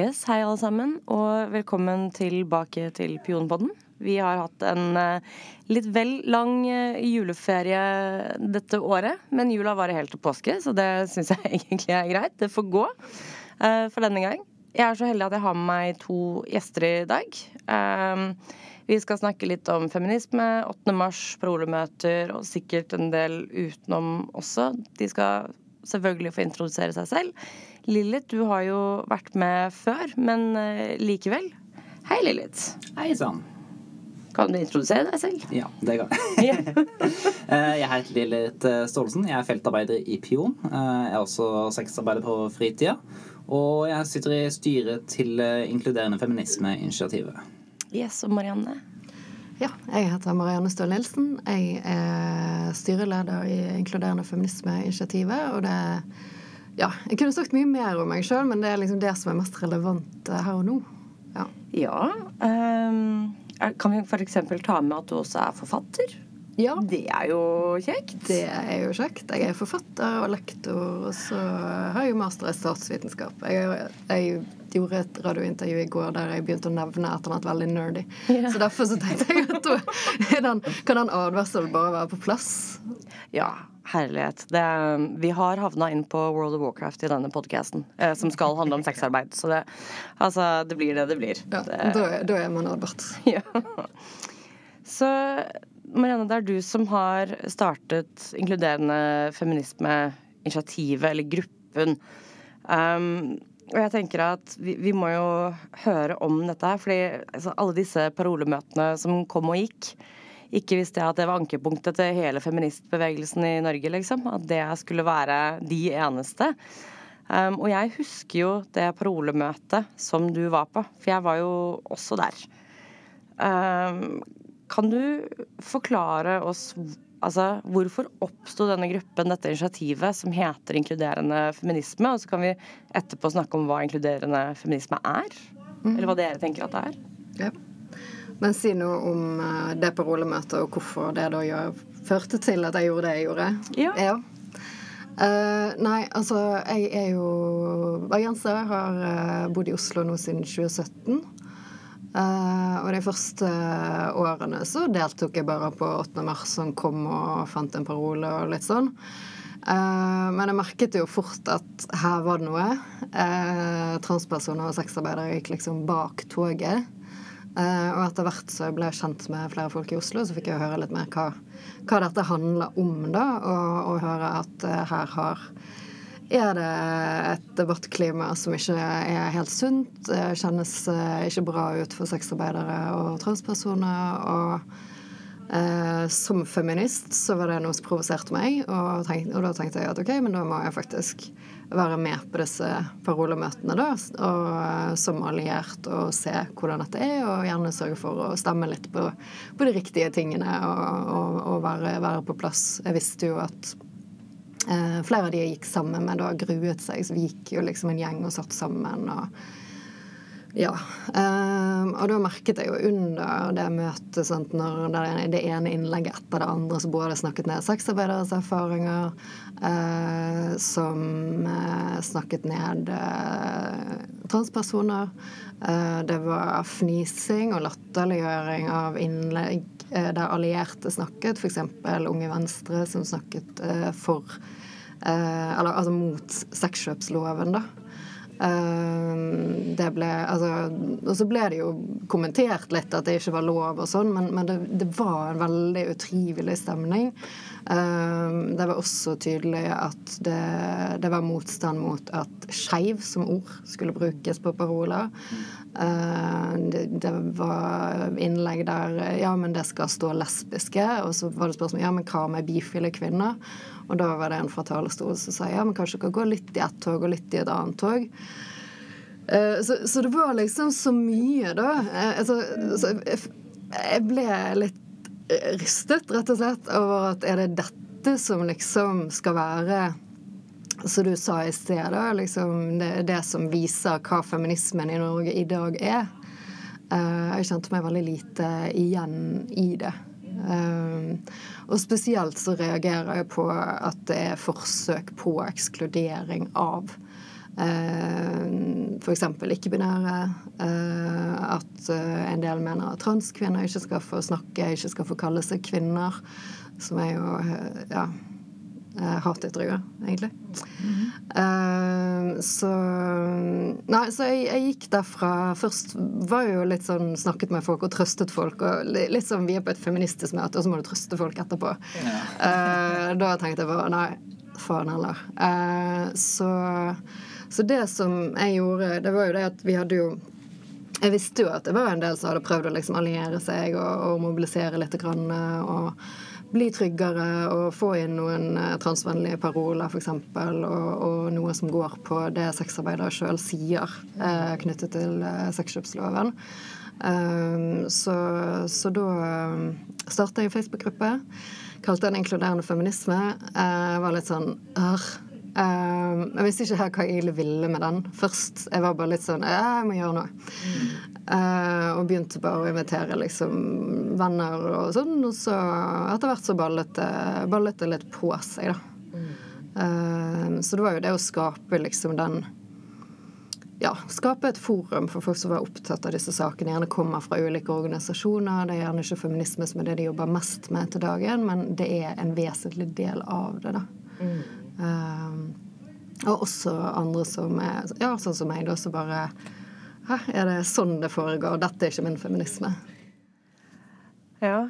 Yes, hei alle sammen, og velkommen tilbake til Pionpodden. Vi har hatt en uh, litt vel lang uh, juleferie dette året, men jula varer helt til påske, så det syns jeg egentlig er greit. Det får gå uh, for denne gang. Jeg er så heldig at jeg har med meg to gjester i dag. Vi skal snakke litt om feminisme, 8. mars, parolemøter og sikkert en del utenom også. De skal selvfølgelig få introdusere seg selv. Lilith, du har jo vært med før, men uh, likevel. Hei, Lilith. Hei sann. Kan du introdusere deg selv? Ja, det kan jeg. Eh, jeg heter Lilith eh, Staalesen. Jeg er feltarbeider i Pion. Jeg er også sexarbeider på fritida. Og jeg sitter i styret til Inkluderende feminisme-initiativet. Yes, og Marianne? Ja, jeg heter Marianne Støhl Nilsen. Jeg er styreleder i Inkluderende feminisme-initiativet. Og det ja, jeg kunne sagt mye mer om meg sjøl, men det er liksom det som er mest relevant eh, her og nå. Ja. ja um, kan vi f.eks. ta med at du også er forfatter? Ja. Det er jo kjekt. Det er jo kjekt. Jeg er forfatter og lektor, og så har jeg jo master i statsvitenskap. Jeg, jeg gjorde et radiointervju i går der jeg begynte å nevne et eller annet veldig nerdy. Ja. Så derfor så tenkte jeg at den, kan den advarselen bare være på plass. Ja, Herlighet. Det, vi har havna inn på World of Warcraft i denne podkasten, eh, som skal handle om sexarbeid. Så det, altså, det blir det det blir. Ja, det, da, da, er man advart. Ja. Så Marianne, det er du som har startet inkluderende feminisme-initiativet, eller gruppen. Um, og jeg tenker at vi, vi, må jo høre om dette her, fordi altså, alle disse parolemøtene som kom og gikk, ikke visste jeg at det var ankepunktet til hele feministbevegelsen i Norge, liksom. At det skulle være de eneste. Um, og jeg husker jo det parolemøtet som du var på, for jeg var jo også der. Um, kan du forklare oss altså, hvorfor oppsto denne gruppen, dette initiativet, som heter Inkluderende feminisme? Og så kan vi etterpå snakke om hva inkluderende feminisme er. Mm. Eller hva dere tenker at det er. Ja. Men si noe om uh, det parolemøtet, og hvorfor det da gjør, førte til at jeg gjorde det jeg gjorde. Ja. ja. Uh, nei, altså, jeg er jo bergenser. Har uh, bodd i Oslo nå siden 2017. Uh, og de første årene så deltok jeg bare på 8. mars, som kom og fant en parole og litt sånn. Uh, men jeg merket jo fort at her var det noe. Uh, transpersoner og sexarbeidere gikk liksom bak toget. Og etter hvert så jeg ble kjent med flere folk i Oslo, så fikk jeg høre litt mer hva, hva dette handler om, da. Og, og høre at her har er det et debattklima som ikke er helt sunt. Kjennes uh, ikke bra ut for sexarbeidere og transpersoner. Og som feminist så var det noe som provoserte meg, og, tenk, og da tenkte jeg at ok, men da må jeg faktisk være med på disse parolemøtene da, og, eh, som alliert og se hvordan dette er, og gjerne sørge for å stemme litt på, på de riktige tingene og, og være, være, på plass. Jeg visste jo at eh, flere av de jeg gikk sammen med, da gruet seg, så vi gikk jo liksom en gjeng og satt sammen. og ja. Um, og da merket jeg jo under det møtet sant, når det, ene innlegget etter det andre så både snakket ned sexarbeideres erfaringer, uh, som uh, snakket ned uh, transpersoner. det var fnising og latterliggjøring av innlegg der allierte snakket, f.eks. Unge Venstre som snakket for Eller altså mot sexkjøpsloven, da. Ehm, det ble altså, Og så ble det jo kommentert litt at det ikke var lov og sånn, men, men det, det, var en veldig utrivelig stemning. Ehm, det var også tydelig at det, det var motstand mot at skeiv som ord skulle brukes på paroler. Ehm, det, det, var innlegg der ja, men det skal stå lesbiske, og så var det spørsmål ja, men hva med bifile kvinner? Og da var det en fra talerstolen som sa ja, men kanskje du kan gå litt i ett tog og litt i et annet tog. Uh, så, så, det var liksom så mye, da. Uh, altså, så jeg ble litt rystet, rett og slett, over at er det dette som liksom skal være som du sa i sted, da, liksom det, det som viser hva feminismen i Norge i dag er. Eh, jeg kjente meg veldig lite igjen i det. Um, og spesielt så reagerer jeg på at det er forsøk på ekskludering av uh, f.eks. ikke-binære. Uh, at uh, en del mener at transkvinner ikke skal få snakke, ikke skal få kalle seg kvinner. Som er jo ja, hatytringer, egentlig. Mm -hmm. så Nei, så jeg, jeg, gikk derfra Først var jeg jo litt sånn snakket med folk og trøstet folk. og Litt sånn vi er på et feministisk møte, og så må du trøste folk etterpå. Ja. uh, da tenkte jeg bare nei, faen heller. Uh, så, så det som jeg gjorde, det var jo det at vi hadde jo jeg visste jo at det var en del som hadde prøvd å liksom alliere seg og, og mobilisere litt. Grann, og bli tryggere og få inn noen eh, transvennlige paroler, f.eks. Og, og noe som går på det sexarbeidere sjøl sier eh, knyttet til eh, sexkjøpsloven. Um, så, så, da um, starta jeg Facebook-gruppe. Kalte den Inkluderende feminisme. Jeg var litt sånn øh, Uh, jeg visste ikke helt hva jeg egentlig ville med den først. Jeg var bare litt sånn Jeg må gjøre noe. Mm. Uh, og begynte bare å invitere liksom venner og sånn. Og så etter hvert så ballet det litt på seg, da. Mm. Uh, så det var jo det å skape liksom den ja, skape et forum for folk som var opptatt av disse sakene. Gjerne kommer fra ulike organisasjoner. Det er gjerne ikke feminisme som er det de jobber mest med til dagen, men det er en vesentlig del av det. da. Mm. Um, og også andre som er ja, sånn som meg, da, som bare Hæ, er det sånn det foregår? Dette er ikke min feminisme. Ja.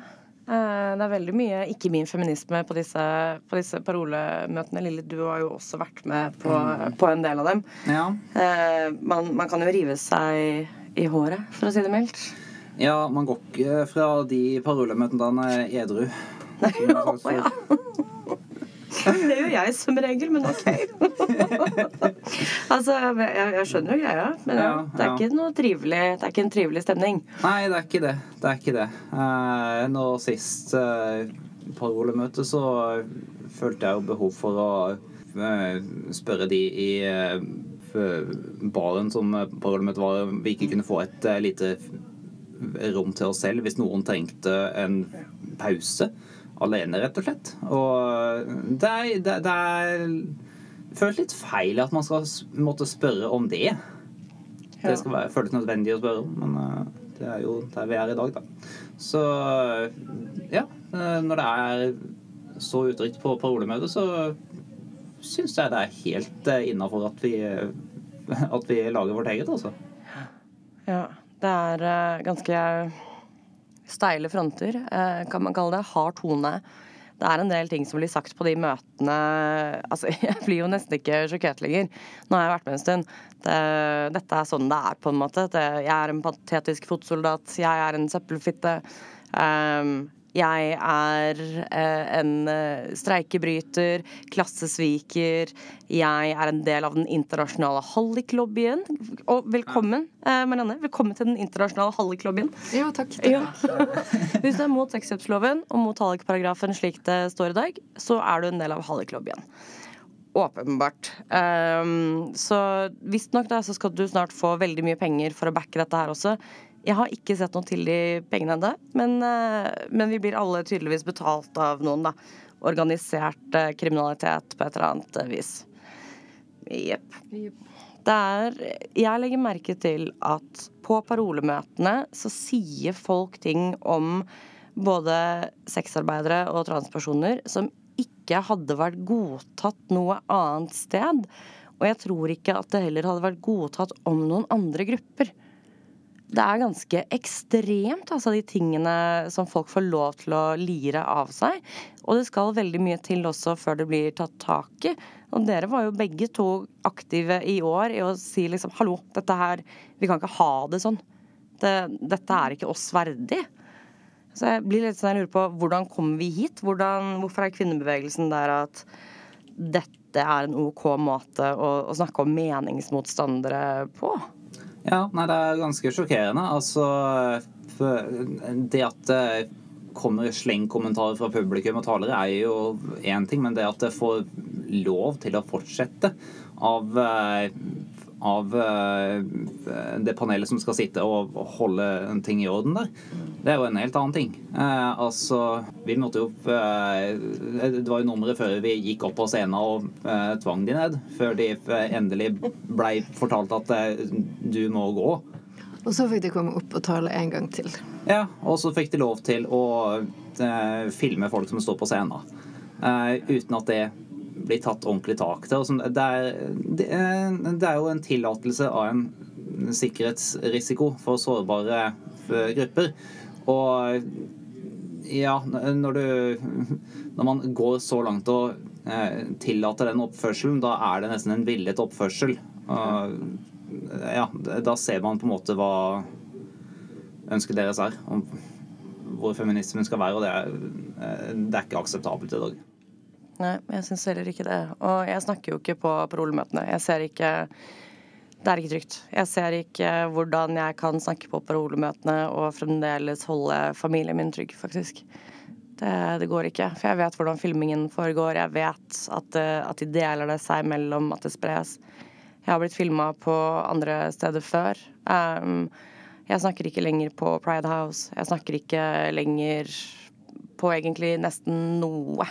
Eh, det er veldig mye ikke min feminisme på disse, på disse parolemøtene. Lille, du har jo også vært med på, på en del av dem. Ja. Eh, man, man, kan jo rive seg i håret, for å si det mildt. Ja, man går ikke fra de parolemøtene edru. Nei, ja. Det gjør jeg som regel, men ok. altså, jeg, jeg, skjønner jo greia, men ja, det er ikke noe trivelig Det er ikke en trivelig stemning. Nei, det er ikke det. Det er ikke det. Eh, nå sist uh, parolemøte så følte jeg jo behov for å uh, spørre de i uh, baren som parolemøtet var, vi ikke kunne få et lite rom til oss selv hvis noen trengte en pause alene, rett og slett. Og det er, det, det er føles litt feil at man skal måtte spørre om det. Det skal være, føles nødvendig å spørre om, men uh, det er jo der vi er i dag, da. Så ja, uh, når det er så utrygt på parolemøtet, så syns jeg det er helt innafor at, vi, at vi lager vårt eget, altså. Ja. Det er ganske steile fronter, eh, kan man kalle det. Hard tone. Det er en del ting som blir sagt på de møtene Altså, jeg blir jo nesten ikke sjokkert lenger. Nå har jeg vært med en stund. Det, dette er sånn det er, på en måte. Det, jeg er en patetisk fotsoldat. Jeg er en søppelfitte. Um, jeg er eh, en eh, streikebryter, klassesviker. Jeg er en del av den internasjonale halliklobbyen. Og velkommen, eh, Marianne. Velkommen til den internasjonale halliklobbyen. Jo, takk. takk. Ja. Hvis du er mot sexkjøpsloven og mot hallikparagrafen slik det står i dag, så er du en del av halliklobbyen. Åpenbart. Um, så visstnok så skal du snart få veldig mye penger for å backe dette her også. Jeg har ikke sett noe til de pengene ennå, men, eh, men, vi blir alle tydeligvis betalt av noen, da. Organisert eh, kriminalitet på et eller annet eh, vis. Jepp. Det er Jeg legger merke til at på parolemøtene så sier folk ting om både sexarbeidere og transpersoner som ikke hadde vært godtatt noe annet sted. Og jeg tror ikke at det heller hadde vært godtatt om noen andre grupper det er ganske ekstremt, altså, de tingene som folk får lov til å lire av seg. Og det skal veldig mye til også før det blir tatt tak i. Og dere var jo begge to aktive i år i å si liksom hallo, dette her Vi kan ikke ha det sånn. Det, dette er ikke oss verdig. Så jeg blir litt sånn, jeg lurer på hvordan kommer vi hit? Hvordan, hvorfor er kvinnebevegelsen der at dette er en OK måte å, å snakke om meningsmotstandere på? Ja, nei, det er ganske sjokkerende. Altså Det at det kommer slengkommentarer fra publikum og talere, er jo én ting, men det at det får lov til å fortsette av, av det panelet som skal sitte og holde en ting i orden der, det er jo en helt annen ting. Eh, altså, vi måtte jo eh, Det var jo nummeret før vi gikk opp på scenen og eh, tvang de ned. Før de eh, endelig blei fortalt at eh, du må gå. Og så fikk de komme opp og tale en gang til. Ja, og så fikk de lov til å eh, filme folk som står på scenen. Eh, uten at det blir tatt ordentlig tak. Og sånn, Det det det er jo en tillatelse av en sikkerhetsrisiko for sårbare eh, grupper. Og ja, når du Når man går så langt og eh, tillater den oppførselen, da er det nesten en villet oppførsel. Ja, da ser man på en måte hva ønsket deres er. Om hvor feminismen skal være, og det er, eh, det er ikke akseptabelt i dag. Nei, jeg syns heller ikke det. Og jeg snakker jo ikke på parolemøtene. Jeg ser ikke Det er ikke trygt. Jeg ser ikke hvordan jeg kan snakke på parolemøtene og fremdeles holde familien min trygg, faktisk. Det, det, går ikke. For jeg vet hvordan filmingen foregår. Jeg vet at, at de deler det seg mellom, at det spres. Jeg har blitt filma på andre steder før. Um, jeg snakker ikke lenger på Pride House. Jeg snakker ikke lenger på egentlig nesten noe.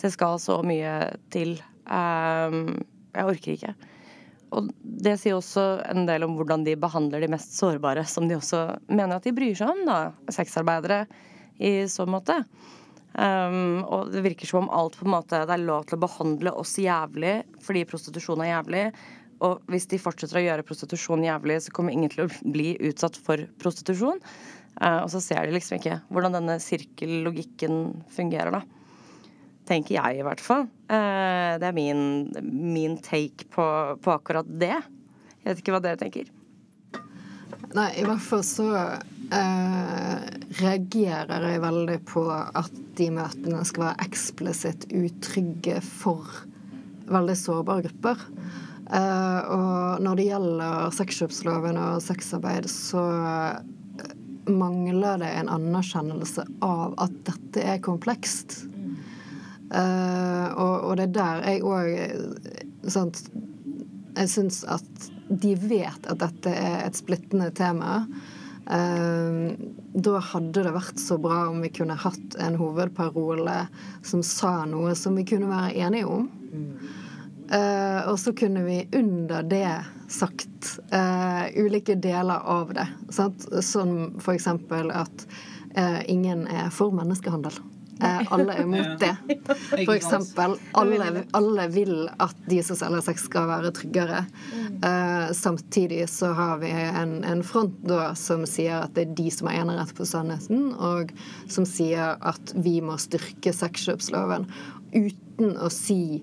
Det skal så mye til. Um, jeg orker ikke. Og det sier også en del om hvordan de behandler de mest sårbare, som de også mener at de bryr seg om, da. Sexarbeidere i så måte. Um, og det virker som om alt på en måte det er lov til å behandle oss jævlig fordi prostitusjon er jævlig. Og hvis de fortsetter å gjøre prostitusjon jævlig, så kommer ingen til å bli utsatt for prostitusjon. Uh, og så ser de liksom ikke hvordan denne sirkellogikken fungerer, da tenker jeg i hvert fall. Eh, det er min, min take på, på, akkurat det. Jeg vet ikke hva dere tenker. Nei, i hvert fall så eh, reagerer jeg veldig på at de møtene skal være eksplisitt utrygge for veldig sårbare grupper. Eh, og når det gjelder sexkjøpsloven og sexarbeid, så mangler det en anerkjennelse av at dette er komplekst. Uh, og, og, det er der jeg òg sånt, Jeg syns at de vet at dette er et splittende tema. Uh, da hadde det vært så bra om vi kunne hatt en hovedparole som sa noe som vi kunne være enige om. Uh, og så kunne vi under det sagt ulike deler av det. Sant? Som eksempel at ingen er for menneskehandel. Eh, alle er mot det. For eksempel, alle, alle vil at de som selger sex, skal være tryggere. Uh, samtidig så har vi en, en, front da som sier at det er de som har enerett på sannheten, og som sier at vi må styrke sexkjøpsloven uten å si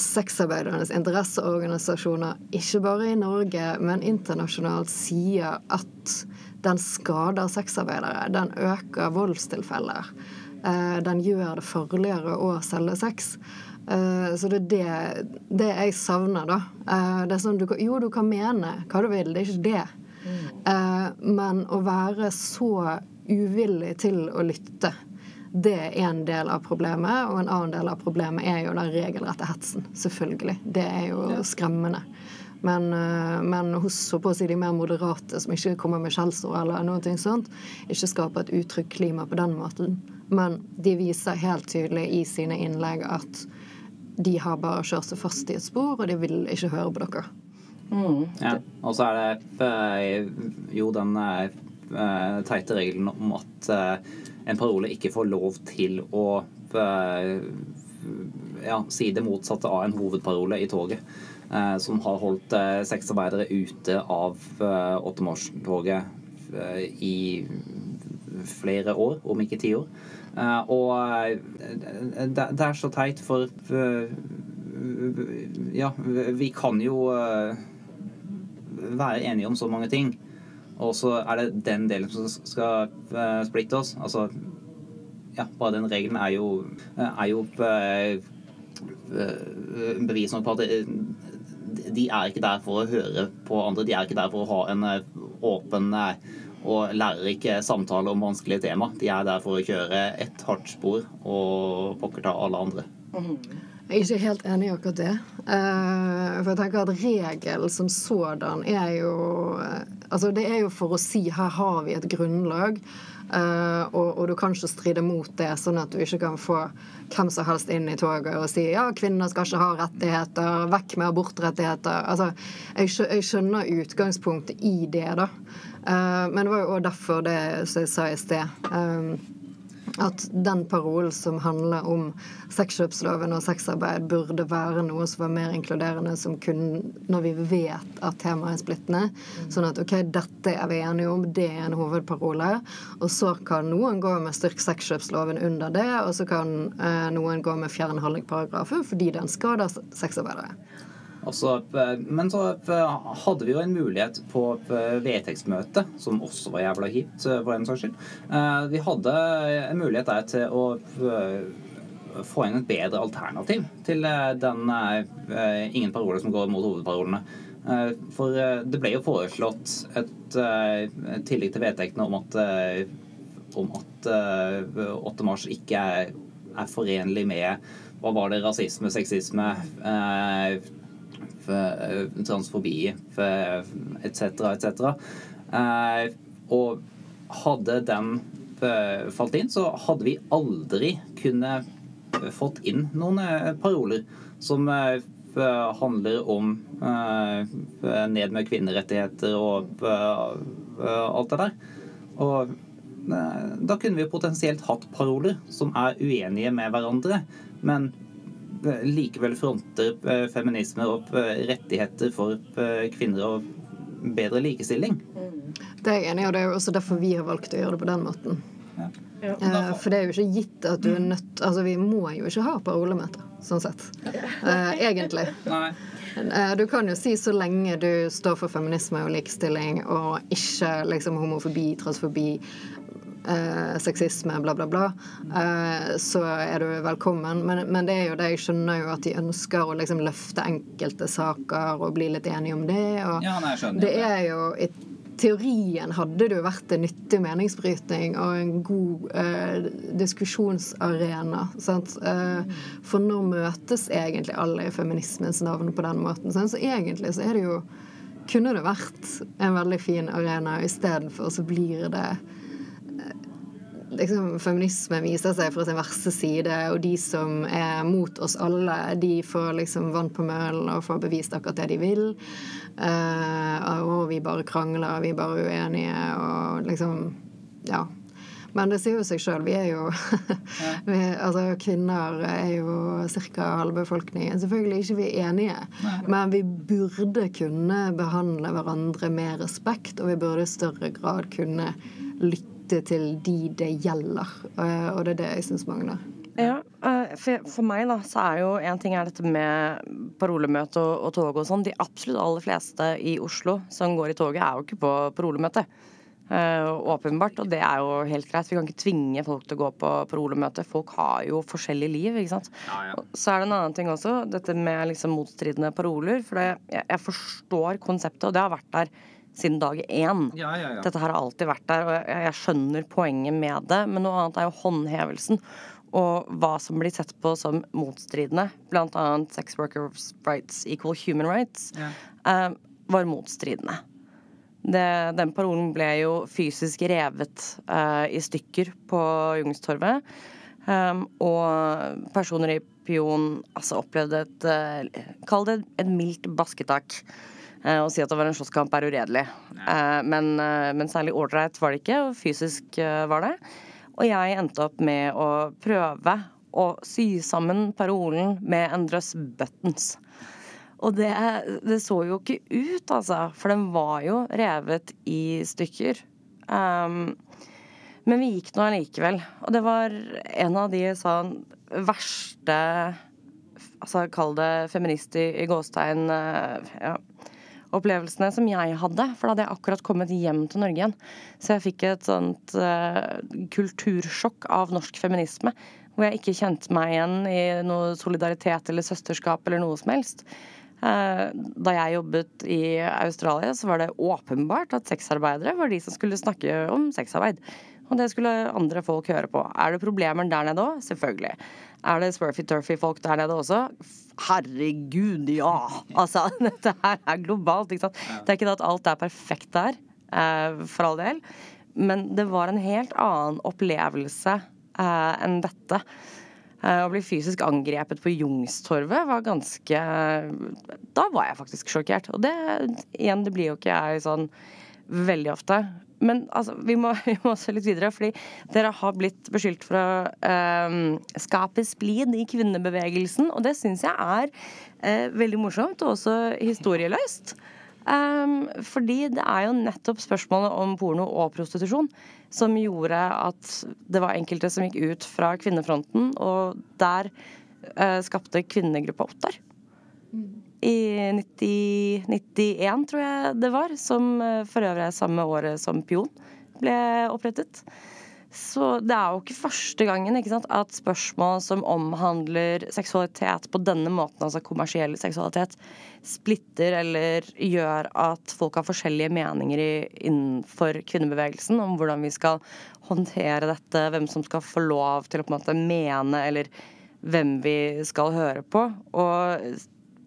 sexarbeidernes interesseorganisasjoner, ikke bare i Norge, men internasjonalt, sier at den skader sexarbeidere. Den øker voldstilfeller. Eh, den gjør det farligere å selge sex. Eh, så det er det, det jeg savner, da. Eh, det er sånn, du, jo, du kan mene hva du vil, det er ikke det. Mm. Men å være så uvillig til å lytte, det er en del av problemet. Og en annen del av problemet er jo den regelrette hetsen. Selvfølgelig. Det er jo skremmende. Men, men hos si, de mer moderate, som ikke kommer med skjellsord eller noe sånt, ikke skaper et utrygt klima på den måten. Men de viser helt tydelig i sine innlegg at de har bare kjørt seg fast i et spor, og de vil ikke høre på dere. Mm. Ja, og så er det eh, jo den uh, teite regelen om at en parole ikke får lov til å ja, si det motsatte av en hovedparole i toget. Som har holdt sexarbeidere ute av åttemårstoget i flere år, om ikke ti år. Eh, og eh, det er så teit, for eh, Ja, vi kan jo være enige om så mange ting. Og så er det den delen som skal splitte oss. Altså Ja, bare den regelen er jo, er jo bevis nok på at de er ikke der for å høre på andre. De er ikke der for å ha en åpen og lærer ikke samtale om vanskelige tema. De er der for å kjøre ett hardt spor og pokker ta alle andre. Mm. Jeg er ikke helt enig i akkurat det. For jeg tenker at regelen som sådan er jo Altså det er jo for å si her har vi et grunnlag, uh, og, og, du kan ikke stride mot det, sånn at du ikke kan få hvem som helst inn i toget og si ja, kvinner skal ikke ha rettigheter, vekk med abortrettigheter. Altså, jeg, jeg skjønner utgangspunktet i det, da. men det var jo òg derfor det som jeg sa i sted. Um, at den parolen som handler om sexkjøpsloven og sexarbeid, burde være noe som var mer inkluderende som kun når vi vet at temaet er splittende. Sånn at OK, dette er vi enige om, det er en hovedparole. Og så kan noen gå med styrk sexkjøpsloven under det, og så kan eh, noen gå med fjern fordi den skader sexarbeidere. Også, eh, men så eh, hadde vi jo en mulighet på eh, vedtektsmøtet, som også var jævla kjipt, for en saks skyld. Vi hadde en mulighet der til å få inn et bedre alternativ til den ingen parole som går mot hovedparolene. For det ble jo foreslått et tillegg til vedtektene om at, om at 8. mars ikke er, er forenlig med hva var det, rasisme, sexisme, Eh, transfobi etc., etc. Eh, og hadde den eh, falt inn, så hadde vi aldri kunne fått inn noen paroler som handler om ned med kvinnerettigheter og alt det der. Og da kunne vi potensielt hatt paroler som er uenige med hverandre, men likevel fronter eh, feminisme og eh, rettigheter for eh, kvinner og bedre likestilling. Det er jeg enig i, og det er jo også derfor vi har valgt å gjøre det på den måten. Ja. Ja. For det er jo ikke gitt at du er nødt Altså, vi må jo ikke ha parolemeter, sånn sett. Egentlig. Nei. Du kan jo si så lenge du står for feminisme og likestilling og ikke liksom homofobi, transfobi, eh, sexisme, bla, bla, bla, eh, så er du velkommen. Men, men, det er jo det jeg skjønner jo at de ønsker å liksom løfte enkelte saker og bli litt enige om det. Og ja, nei, skjønner, det er jo i teorien hadde det jo vært en nyttig meningsbrytning og en god eh, diskusjonsarena. Eh, for når møtes egentlig alle i feminismens navn på den måten. Sant? Så egentlig så er det jo kunne det vært en veldig fin arena. Istedenfor så blir det liksom, feminisme viser seg fra sin verste side, og de som er mot oss alle, de får liksom vann på møllen og får bevist akkurat det de vil. Uh, og vi bare krangler, vi er bare uenige, og liksom Ja. Men det sier jo seg sjøl. Vi er jo vi, Altså, kvinner er jo ca. halve befolkningen. Selvfølgelig ikke vi er enige, Nei. men vi burde kunne behandle hverandre med respekt, og vi burde i større grad kunne lytte lytte til de det gjelder. Eh, og det er det jeg syns mangler. Ja, eh, for, for, meg da, så er jo en ting er dette med parolemøte og, og tog og sånn. De absolutt aller fleste i Oslo som går i toget, er jo ikke på parolemøte. Uh, åpenbart, og det er jo helt greit. Vi kan ikke tvinge folk til å gå på parolemøte. Folk har jo forskjellig liv, ikke sant. Ja, ja. Så er det en annen ting også, dette med liksom motstridende paroler. For det, jeg, jeg, forstår konseptet, og det har vært der siden dag én. Ja, ja, ja. Dette her har alltid vært der, og jeg, jeg, skjønner poenget med det. Men noe annet er jo håndhevelsen og hva som blir sett på som motstridende. Blant annet sex workers rights equal human rights uh, var motstridende. Det, den parolen ble jo fysisk revet uh, i stykker på Jungstorvet. Um, og personer i Pion altså opplevde et uh, Kall det et mildt basketak. Å si at det var en slåsskamp er uredelig. Ja. Men, eh, men, særlig ålreit var det ikke, og fysisk eh, var det. Og jeg endte opp med å prøve å sy sammen parolen med en drøss buttons. Og det, det, så jo ikke ut, altså. For den var jo revet i stykker. Um, men vi gikk nå allikevel. Og det var en av de sånn verste Altså kall det feminist i, i gåstegn ja, opplevelsene som jeg hadde. For da hadde jeg akkurat kommet hjem til Norge igjen. Så jeg fikk et sånt uh, kultursjokk av norsk feminisme. Hvor jeg ikke kjente meg igjen i noe solidaritet eller søsterskap eller noe som helst. Uh, da jeg jobbet i Australia, så var det åpenbart at sexarbeidere var de som skulle snakke om sexarbeid. Og det skulle andre folk høre på. Er det problemer der nede òg? Selvfølgelig. Er det smurfy-turfy-folk der nede også? Herregud, ja! Altså, dette her er globalt, ikke sant. Det er ikke det at alt er perfekt der, eh, for all del, men det var en helt annen opplevelse eh, enn dette. Eh, å bli fysisk angrepet på Jungstorvet var ganske Da var jeg faktisk sjokkert. Og det igjen, det blir jo ikke jeg sånn veldig ofte. Men altså, vi må, vi må se litt videre, fordi dere har blitt beskyldt for å eh, skape splid i kvinnebevegelsen, og det syns jeg er eh, veldig morsomt og også historieløst. Um, fordi det er jo nettopp spørsmålet om porno og prostitusjon som gjorde at det var enkelte som gikk ut fra kvinnefronten, og der uh, skapte kvinnegruppa Ottar. I 90, 91, tror jeg det var, som uh, for øvrig er samme året som Pion ble opprettet. Så det er jo ikke første gangen ikke sant, at spørsmål som omhandler seksualitet på denne måten, altså kommersiell seksualitet, splitter eller gjør at folk har forskjellige meninger i, innenfor kvinnebevegelsen om hvordan vi skal håndtere dette, hvem som skal få lov til å på en måte mene, eller hvem vi skal høre på. Og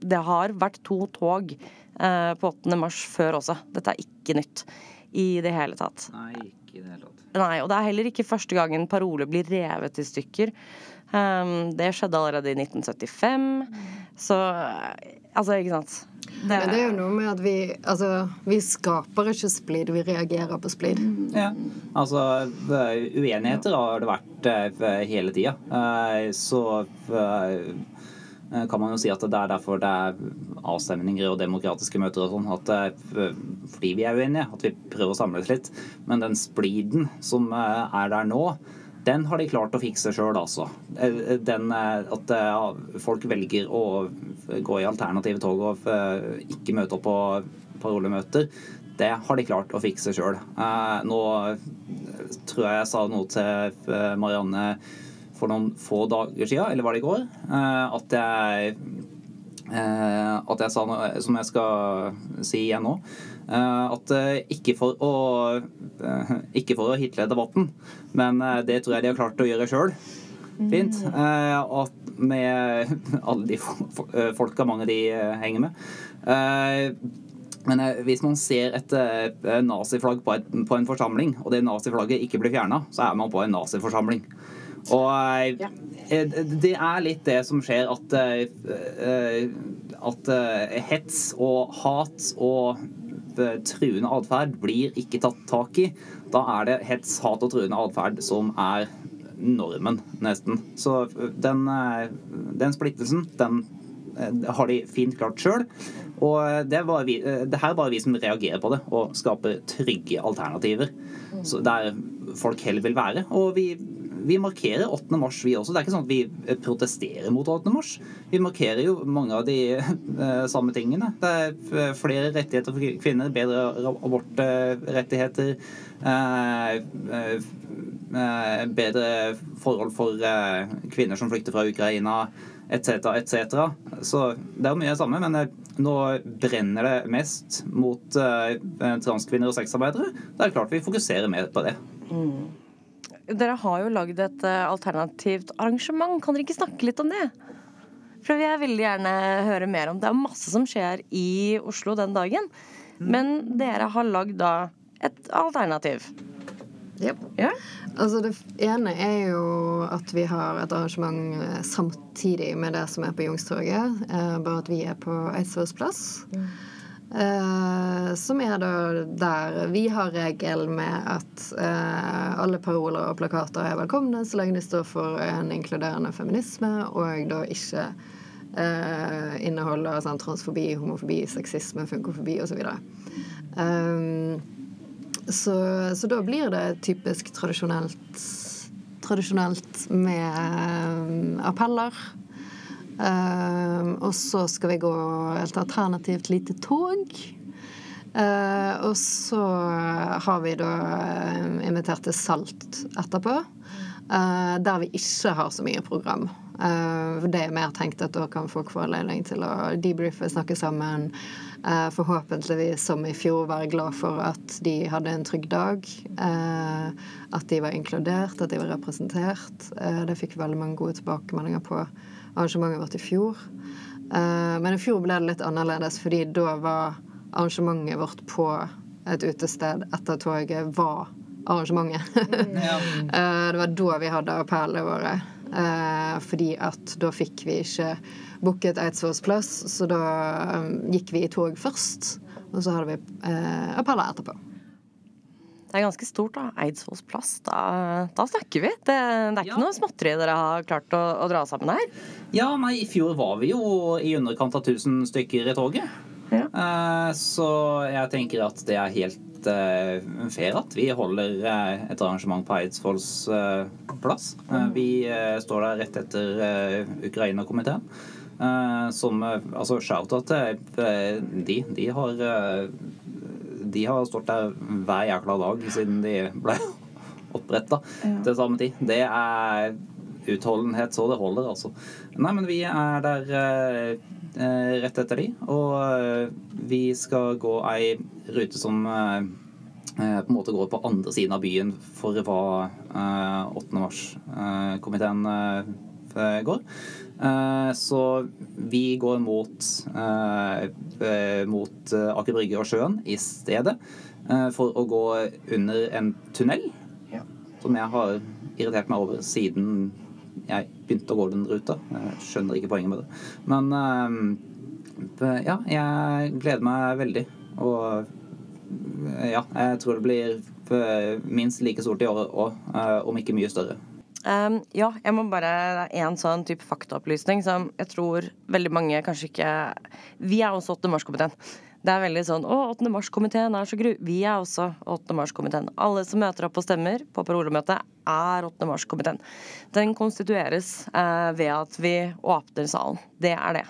det har vært to tog eh, på 8. mars før også. Dette er ikke nytt i det hele tatt. Nei, ikke i det hele tatt. Nei, og det er heller ikke første gangen parole blir revet i stykker. Um, det skjedde allerede i 1975. Så altså, ikke sant. Det... Men det er jo noe med at vi altså, vi skaper ikke splid, vi reagerer på splid. Ja, altså uenigheter har det vært eh, hele tida. Eh, så eh, Eh, kan man jo si at det er derfor det er avstemninger og demokratiske møter og sånn. At eh, fordi vi er uenige, at vi prøver å samles litt. Men den spliden som eh, er der nå, den har de klart å fikse sjøl, altså. Den, at folk velger å gå i alternative tog og ikke møte opp på parolemøter, det har de klart å fikse sjøl. Nå tror jeg jeg sa noe til Marianne for noen få dager siden, eller var det i går, eh, at jeg eh, at jeg sa noe som jeg skal si igjen nå. Eh, at ikke for å ikke for å hitle debatten, men det tror jeg de har klart å gjøre sjøl. Fint. At med alle de folka mange de henger med. Men hvis man ser et naziflagg på, på en forsamling, og det naziflagget ikke blir fjerna, så er man på en naziforsamling. Og ja. Eh, det er litt det som skjer, at, eh, at eh, hets og hat og truende atferd blir ikke tatt tak i. Da er det hets, hat og truende atferd som er normen, nesten. Så den, den splittelsen, den har de fint klart sjøl. Og det, vi, det her er bare vi som reagerer på det og skaper trygge alternativer. Så der folk heller vil være. Og vi vi markerer 8. mars, vi også. Det er ikke sånn at vi protesterer mot 8. mars. Vi markerer jo mange av de uh, samme tingene. Det er eh, flere rettigheter for kvinner, bedre abortrettigheter, uh, eh, eh, bedre forhold for eh, kvinner som flykter fra Ukraina, etc., etc. Så det er mye av det samme, men nå brenner det mest mot transkvinner og sexarbeidere. Det er klart vi fokuserer mer på det. Mm. Dere har jo lagd et uh, alternativt arrangement. Kan dere ikke snakke litt om det? For jeg vil gjerne høre mer om. Det Det er masse som skjer i Oslo den dagen. Mm. Men dere har lagd da et alternativ. Yep. Ja. Altså det ene er jo at vi har et arrangement eh, samtidig med det som er på Youngstorget. Eh, bare at vi er på Eidsvolls plass. Mm. Uh, som er da der vi har regel med at uh, alle paroler og plakater er velkomne så lenge de står for en inkluderende feminisme og da ikke uh, inneholder sånn, transfobi, homofobi, sexisme, funkofobi osv. Um, så, så da blir det typisk tradisjonelt, tradisjonelt med appeller Uh, og så skal vi gå et alternativt lite tog. Uh, og så har vi da uh, invitert til Salt etterpå. der vi ikke har så mye program. Uh, det er mer tenkt at da kan folk få anledning til å debrife, snakke sammen. Uh, forhåpentligvis, som i fjor, være glad for at de hadde en trygg dag. Uh, at de var inkludert, at de var representert. det fikk veldig mange gode tilbakemeldinger på arrangementet vårt i fjor. men i fjor ble det litt annerledes, fordi da var arrangementet vårt på et utested etter toget var arrangementet. det var da vi hadde appellene våre. Eh, fordi at da fikk vi ikke booket Eidsvolls plass, så da gikk vi i tog først. Og så hadde vi eh, appeller etterpå. Det er ganske stort, da. Eidsvolls plass. Da, da snakker vi. Det, det er ikke ja. noe småtteri dere har klart å, å, dra sammen her? Ja, nei, i fjor var vi jo i underkant av 1000 stykker i toget. Ja. Uh, så jeg tenker at det er helt uh, fair at vi holder uh, et arrangement på Eidsvolls plass. Mm. Vi står der rett etter Ukraina-komiteen. som Altså, shout-out til de. De har de har stått der hver jækla dag siden de ble oppretta ja. til samme tid. Det er utholdenhet så det holder, altså. Nei, men vi er der eh, rett etter de, og eh, vi skal gå ei rute som eh, eh på en måte går på andre siden av byen for hva eh, 8. mars-komiteen eh, går. Så vi går mot, mot Aker Brygge og sjøen i stedet for å gå under en tunnel, som jeg har irritert meg over siden jeg begynte å gå den ruta. Jeg skjønner ikke poenget med det. Men ja, jeg gleder meg veldig. Og ja, jeg tror det blir eh, minst like stort i året òg, eh, om ikke mye større. Um, ja, jeg må bare En sånn type faktaopplysning som jeg tror veldig mange kanskje ikke Vi er også 8. mars-komiteen. Det er veldig sånn Å, 8. mars-komiteen er så gru... Vi er også 8. mars-komiteen. Alle som møter opp og stemmer på parolemøtet, er 8. mars-komiteen. Den konstitueres eh, ved at vi åpner salen. Det er det.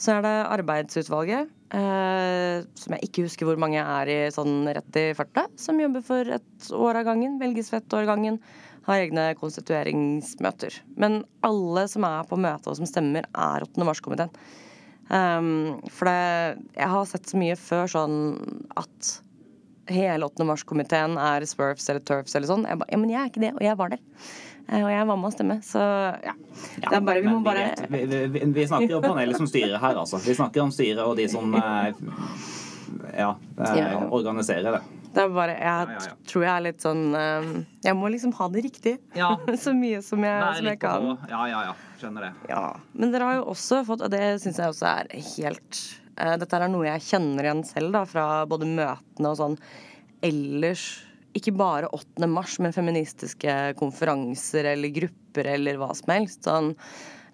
Så er det arbeidsutvalget, eh, som jeg ikke husker hvor mange er i sånn rett i 40, som jobber for et år av gangen. Velges for ett år av gangen. Har egne konstitueringsmøter. Men alle som er på møtet og som stemmer, er 8. mars-komiteen. Um, for det, jeg har sett så mye før sånn at hele 8. mars-komiteen er Smurfs eller Turfs eller sånn. Jeg ba, ja, men jeg er ikke det, og jeg var der. Uh, og jeg var med å stemme, så ja. ja det bare, vi må bare vi, vi, vi, snakker om panelet som styrer her, altså. Vi snakker om styret og de som uh, ja, uh, organiserer det. Det er bare, Jeg ja, ja, tror jeg er litt sånn um, Jeg må liksom ha det riktig. så mye som jeg, som jeg kan. Ja, ja, ja. Skjønner det. Ja. Men dere har jo også fått, og det syns jeg også er helt uh, Dette er noe jeg kjenner igjen selv da, fra både møtene og sånn ellers. Ikke bare 8. mars, men feministiske konferanser eller grupper eller hva som helst. Sånn,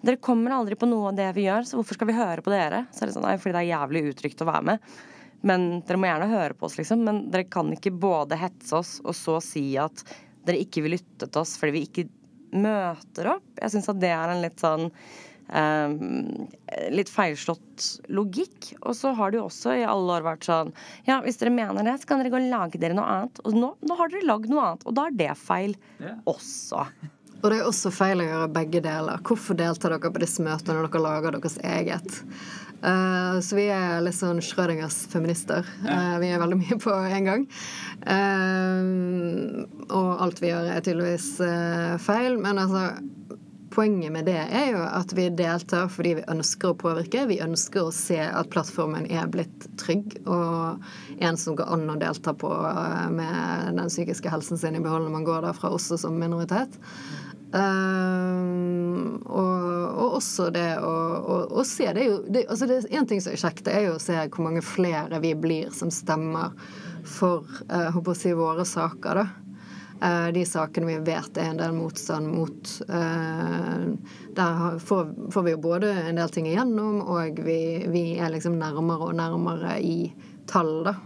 dere kommer aldri på noe av det vi gjør, så hvorfor skal vi høre på dere? Så er det sånn, nei, Fordi det er jævlig utrygt å være med. Men Dere må gjerne høre på oss, liksom. Men dere kan ikke både hetse oss og så si at dere ikke vil lytte til oss fordi vi ikke møter opp. Jeg syns at det er en litt sånn um, litt feilslått logikk. Og så har det jo også i alle år vært sånn Ja, hvis dere mener det, så kan dere gå og lage dere noe annet. Og nå, nå har dere lagd noe annet, og da er det feil yeah. også. Og det er også feil å gjøre begge deler. Hvorfor deltar dere på disse møtene når dere lager deres eget? Uh, så vi er litt sånn Schrødingers feminister. Uh, vi er veldig mye på en gang. Uh, og alt vi gjør, er tydeligvis feil. Men altså Poenget med det er jo at vi deltar fordi vi ønsker å påvirke. Vi ønsker å se at plattformen er blitt trygg og en som går an å delta på med den psykiske helsen sin i behold når man går derfra også som minoritet. Um, og, og, også det å, å, å se det er jo det, altså det, En ting som er kjekt, det er jo å se hvor mange flere vi blir som stemmer for uh, å si, våre saker. da. Uh, de sakene vi vet er en del motstand mot. Uh, der får, får, vi jo både en del ting igjennom, og vi, vi er liksom nærmere og nærmere i tall, da.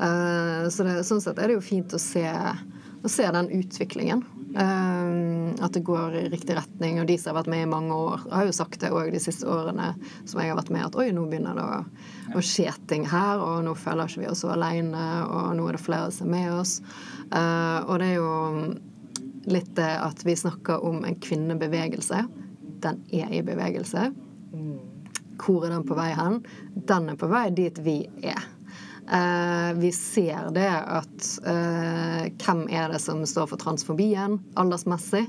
Uh, så det, sånn sett er det jo fint å se, å se den utviklingen. Um, at det går i riktig retning. Og de som har vært med i mange år, har jo sagt det òg de siste årene som jeg har vært med, at oi, nå begynner det å, å skje ting her, og nå føler ikke vi oss så alene, og nå er det flere som er med oss. Uh, og det er jo litt det at vi snakker om en kvinnebevegelse. den er i bevegelse. Hvor er den på vei hen? Den er på vei dit vi er. Eh, vi ser det at eh, hvem er det som står for transfobien aldersmessig?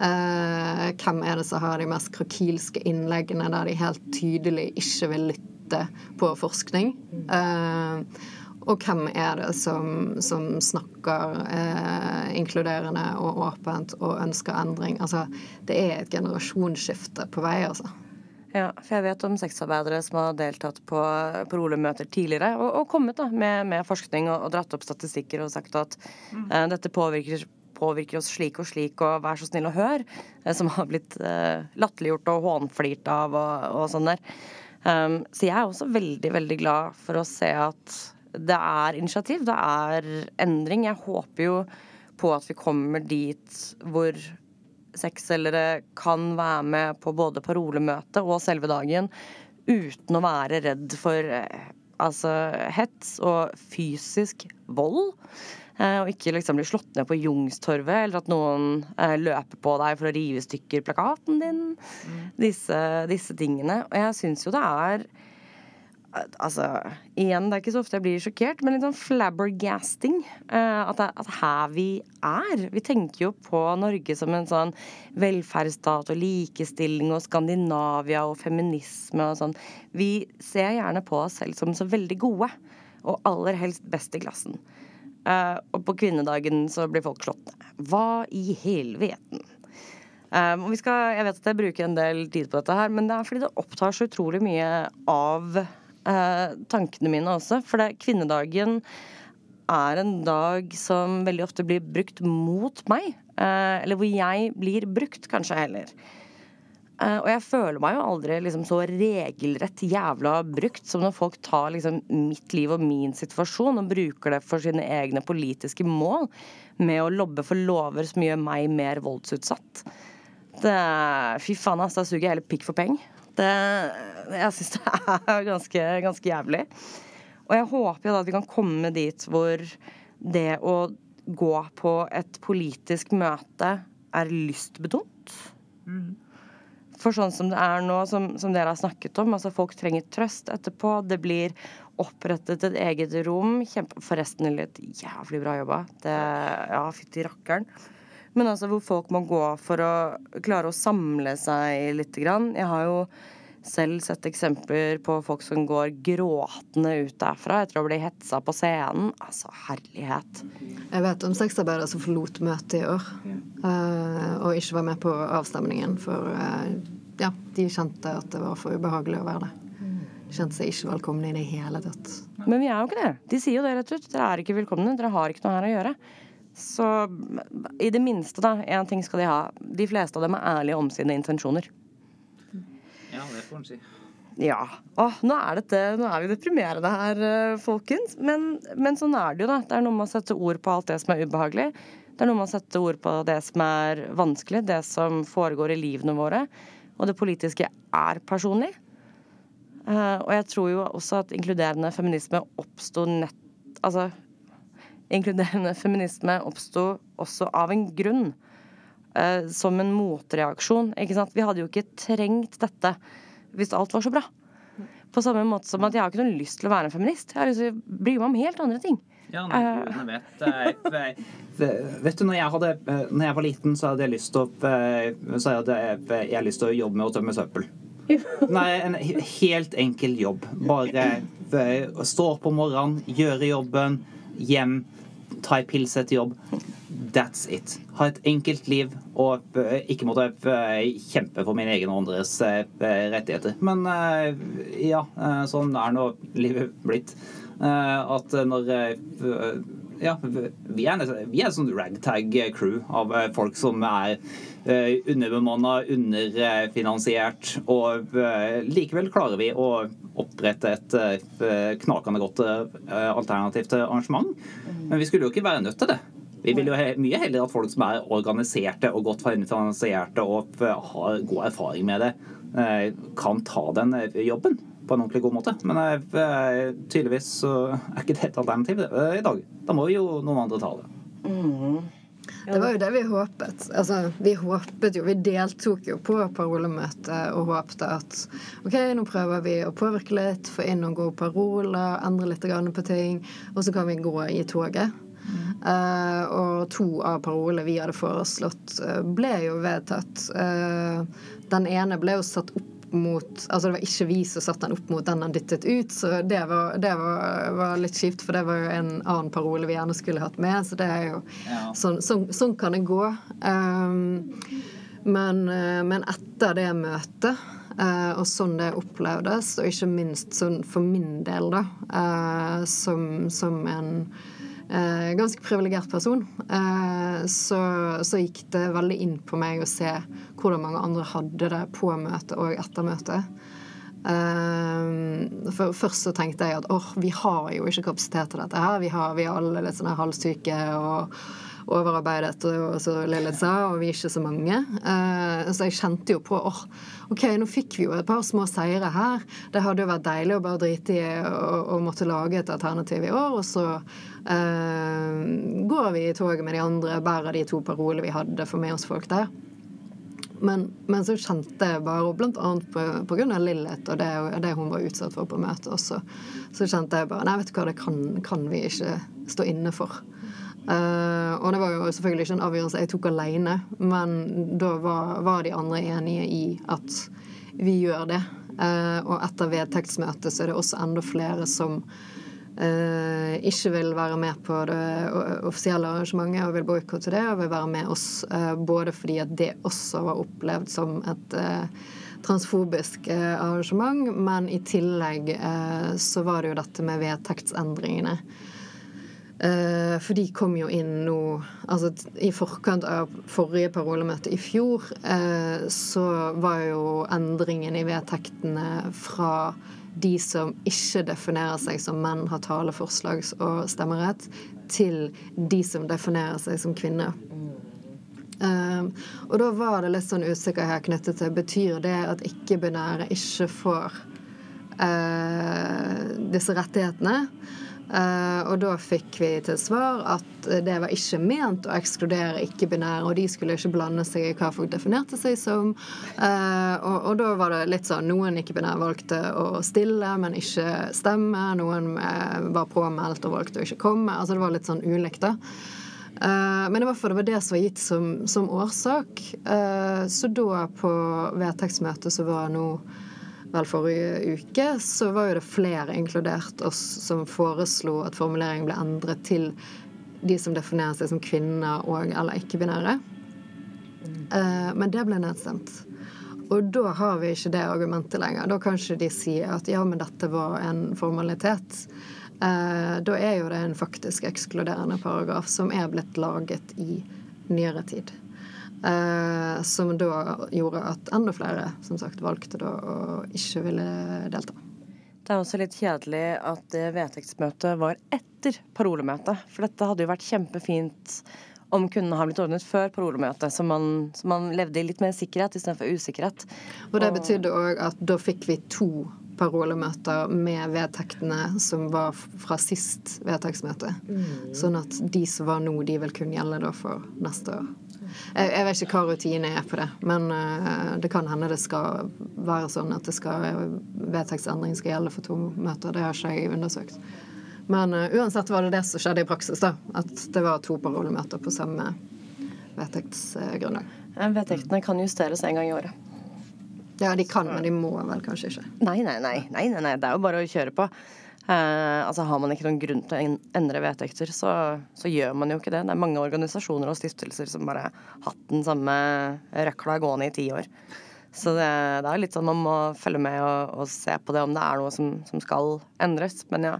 Eh, hvem er det som har de mest krakilske innleggene der de helt tydelig ikke vil lytte på forskning? Og hvem er det som, som snakker inkluderende og åpent og ønsker endring? Altså, det er et generasjonsskifte på vei, altså. Ja, for jeg vet om sexarbeidere som har deltatt på parolemøter tidligere og, og kommet da, med, med forskning og, og, dratt opp statistikker og sagt at mm. uh, dette påvirker, påvirker, oss slik og slik, og vær så snill å høre. Uh, som har blitt uh, latterliggjort og hånflirt av og, og sånn der. Um, så jeg er også veldig, veldig glad for å se at det er initiativ, det er endring. Jeg håper jo på at vi kommer dit hvor sexselgere kan være med på både parolemøtet og selve dagen uten å være redd for eh, altså hets og fysisk vold. Eh, og ikke liksom bli slått ned på Jungstorvet, eller at noen eh, løper på deg for å rive i stykker plakaten din. Mm. Disse, disse tingene. Og jeg syns jo det er Altså, igjen, det er ikke så ofte jeg blir sjokkert, men litt sånn flabbergasting. Uh, at, det, er her vi er. Vi tenker jo på Norge som en sånn velferdsstat og likestilling og Skandinavia og feminisme og sånn. Vi ser gjerne på oss selv som så veldig gode, og aller helst best i klassen. Uh, og på kvinnedagen så blir folk slått ned. Hva i helveten? Um, og vi skal, jeg vet at jeg bruker en del tid på dette her, men det er fordi det opptar så utrolig mye av eh, tankene mine også. For det, kvinnedagen er en dag som veldig ofte blir brukt mot meg. Eh, eller hvor jeg blir brukt, kanskje heller. Uh, og jeg føler meg jo aldri liksom, så regelrett jævla brukt som når folk tar liksom, mitt liv og min situasjon og bruker det for sine egne politiske mål med å lobbe for lover som gjør meg mer voldsutsatt. Det, fy faen, ass, da suger jeg heller pikk for penger. Det, jeg syns det er ganske, ganske, jævlig. Og jeg håper jo da at vi kan komme dit hvor det å gå på et politisk møte er lystbetont. Mm. For sånn som det er nå, som, som, dere har snakket om, altså folk trenger trøst etterpå. Det blir opprettet et eget rom. Kjempe, forresten litt jævlig bra jobba. Det, ja, fytti rakkeren. Men altså hvor folk må gå for å klare å samle seg litt. Jeg har jo selv sett eksempler på folk som går gråtende ut derfra etter å bli hetsa på scenen. Altså, herlighet. Jeg vet om sexarbeidere som forlot møtet i år uh, og ikke var med på avstemningen. For uh, ja, de kjente at det var for ubehagelig å være der. De kjente seg ikke velkomne i det hele tatt. Men vi er jo ikke det. De sier jo det rett ut. Dere er ikke velkomne. Dere har ikke noe her å gjøre. Så i det minste, da, én ting skal de ha. De fleste av dem er ærlige om sine intensjoner. Ja, det får en si. Ja. Åh, nå er, dette, nå er vi deprimerende her, eh, folkens. Men, men, sånn er det jo, da. Det er noe med å sette ord på alt det som er ubehagelig. Det er noe med å sette ord på det som er vanskelig, det som foregår i livene våre. Og det politiske er personlig. Uh, og jeg tror jo også at inkluderende feminisme oppsto nett Altså inkluderende feminisme oppsto også av en grunn. Uh, som en motreaksjon. Ikke sant? Vi hadde jo ikke trengt dette hvis alt var så bra. På samme måte som at jeg har ikke noe lyst til å være en feminist. Jeg har lyst til å bry meg om helt andre ting. Ja, nei, jeg vet, jeg, vet du, når jeg, hadde, når jeg var liten, så hadde jeg lyst til å, så hadde jeg lyst til å jobbe med å tømme søppel. Nei, en helt enkel jobb. Bare stå opp om morgenen, gjøre jobben, hjem, ta ei pils etter jobb. That's it. Ha et enkelt liv og eh, ikke måtte eh, kjempe for mine egne og andres eh, rettigheter. Men ja, sånn er nå livet blitt. At når ja, vi er, vi er et sånt ragtag crew av folk som er underbemanna, underfinansiert, og likevel klarer vi å opprette et knakende godt alternativt arrangement. Men vi skulle jo ikke være nødt til det. Vi vil jo mye heller at folk som er organiserte og godt finansierte og har god erfaring med det, eh, kan ta den eh, jobben på en ordentlig god måte. Men eh, tydeligvis er ikke det et alternativ i dag. Da må jo noen andre ta det. Mm. Det var jo det vi håpet. Altså, vi håpet jo, vi deltok jo på parolemøtet og håpte at OK, nå prøver vi å påvirke litt, få inn noen gode paroler, endre litt på ting, og så kan vi gå i toget. Uh, og to av parolene vi hadde foreslått, uh, ble jo vedtatt. Uh, den ene ble jo satt opp mot Altså det var ikke vi som satte den opp mot den han dyttet ut, så det, var, det var, var, litt kjipt, for det var jo en annen parole vi gjerne skulle hatt med, så det er jo ja. sånn, sånn, sånn, kan det gå. Um, men, men, etter det møtet, og sånn det opplevdes, og ikke minst sånn for min del, da, som, som en eh, ganske privilegert person, eh, så, så, gikk det veldig inn på meg å se hvordan mange andre hadde det på møtet og etter møtet. Eh, for Først så tenkte jeg at åh, vi har jo ikke kapasitet til dette her. Vi har, vi er alle litt sånn halvsyke og overarbeidet, og så Lilith sa, og vi er ikke så mange. Uh, så jeg kjente jo på åh, oh, OK, nå fikk vi jo et par små seire her. Det hadde jo vært deilig å bare drite i å måtte lage et alternativ i år, og så uh, går vi i toget med de andre, bærer de to parolene vi hadde, for med oss folk der. Men, men, så kjente jeg bare, og annet pga. Lillet og det, det, hun var utsatt for på møtet også, så kjente jeg bare Nei, vet du hva, det kan, kan vi ikke stå inne for. Uh, og det var jo selvfølgelig ikke en avgjørelse jeg tok alene, men da var, var de andre enige i at vi gjør det. Uh, og etter vedtektsmøtet så er det også enda flere som uh, ikke vil være med på det offisielle arrangementet og vil boikotte det, og vil være med oss både fordi at det også var opplevd som et transfobisk arrangement, men i tillegg så var det jo dette med vedtektsendringene for de kom jo inn nå Altså i forkant av forrige parolemøte i fjor, uh, så var jo endringen i vedtektene fra de som ikke definerer seg som menn, har taleforslags- og stemmerett, til de som definerer seg som kvinner. Uh, og da var det litt sånn usikkerhet knyttet til Betyr det at ikke-binære ikke får disse rettighetene? Uh, og da fikk vi til svar at det var ikke ment å ekskludere ikke-binære, og de skulle ikke blande seg i hva folk definerte seg som. Uh, og, og, da var det litt sånn noen ikke-binære valgte å stille, men ikke stemme. Noen uh, var påmeldt og valgte å ikke komme. Altså det var litt sånn ulikt, da. men det var, for det var det som var gitt som, som årsak. så da på vedtektsmøtet så var nå vel forrige uke, så var jo det flere, inkludert oss, som foreslo at formuleringen ble endret til de som definerer seg som kvinner og eller ikke-binære. Uh, men det ble nedstemt. Og da har vi ikke det argumentet lenger. Da kan ikke de si at ja, men dette var en formalitet. Uh, da er jo det en faktisk ekskluderende paragraf som er blitt laget i nyere tid. Eh, som da gjorde at enda flere som sagt valgte da å ikke ville delta. Det er også litt kjedelig at det vedtektsmøtet var etter parolemøtet. For dette hadde jo vært kjempefint om kunne ha blitt ordnet før parolemøtet, så man, så man levde i litt mer sikkerhet istedenfor usikkerhet. Og det betydde òg at da fikk vi to parolemøter med vedtektene som var fra sist vedtektsmøte. Mm. Sånn at de som var nå, de vil kunne gjelde da for neste år. Jeg, jeg, vet ikke hva rutinen er på det, men uh, det kan hende det skal være sånn at det skal vedtektsendring skal gjelde for to møter. Det har ikke jeg undersøkt. Men uh, uansett var det det som skjedde i praksis, da. At det var to parolemøter på samme vedtektsgrunnlag. Vedtektene kan justeres en gang i året. Ja, de kan, men de må vel kanskje ikke? Nei, nei, nei. nei, nei, nei. Det er jo bare å kjøre på. Eh, altså Har man ikke noen grunn til å endre vedtekter, så, så, gjør man jo ikke det. Det er mange organisasjoner og stiftelser som bare har hatt den samme røkla gående i ti år. Så det, det, er litt sånn man må følge med og, og, se på det om det er noe som, som skal endres. Men ja,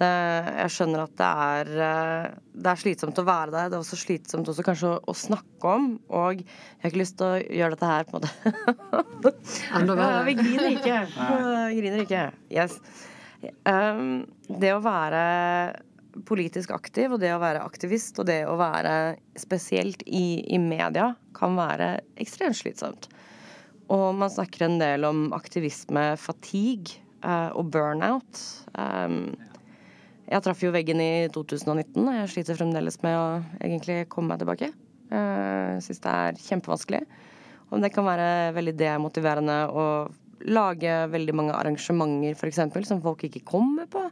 det, jeg skjønner at det er, eh, det er slitsomt å være der. Det er også slitsomt også kanskje å, å, snakke om. Og jeg har ikke lyst til å gjøre dette her på en måte ja, Vi griner ikke. Vi griner ikke. Yes. Um, det å være politisk aktiv og det å være aktivist og det å være spesielt i, i media kan være ekstremt slitsomt. Og man snakker en del om aktivisme, fatigue uh, og burnout. Um, Jeg traff jo veggen i 2019, og jeg sliter fremdeles med å egentlig komme meg tilbake. Jeg syns det er kjempevanskelig. Og det kan være veldig demotiverende å lage veldig mange arrangementer for eksempel, som folk ikke kommer på.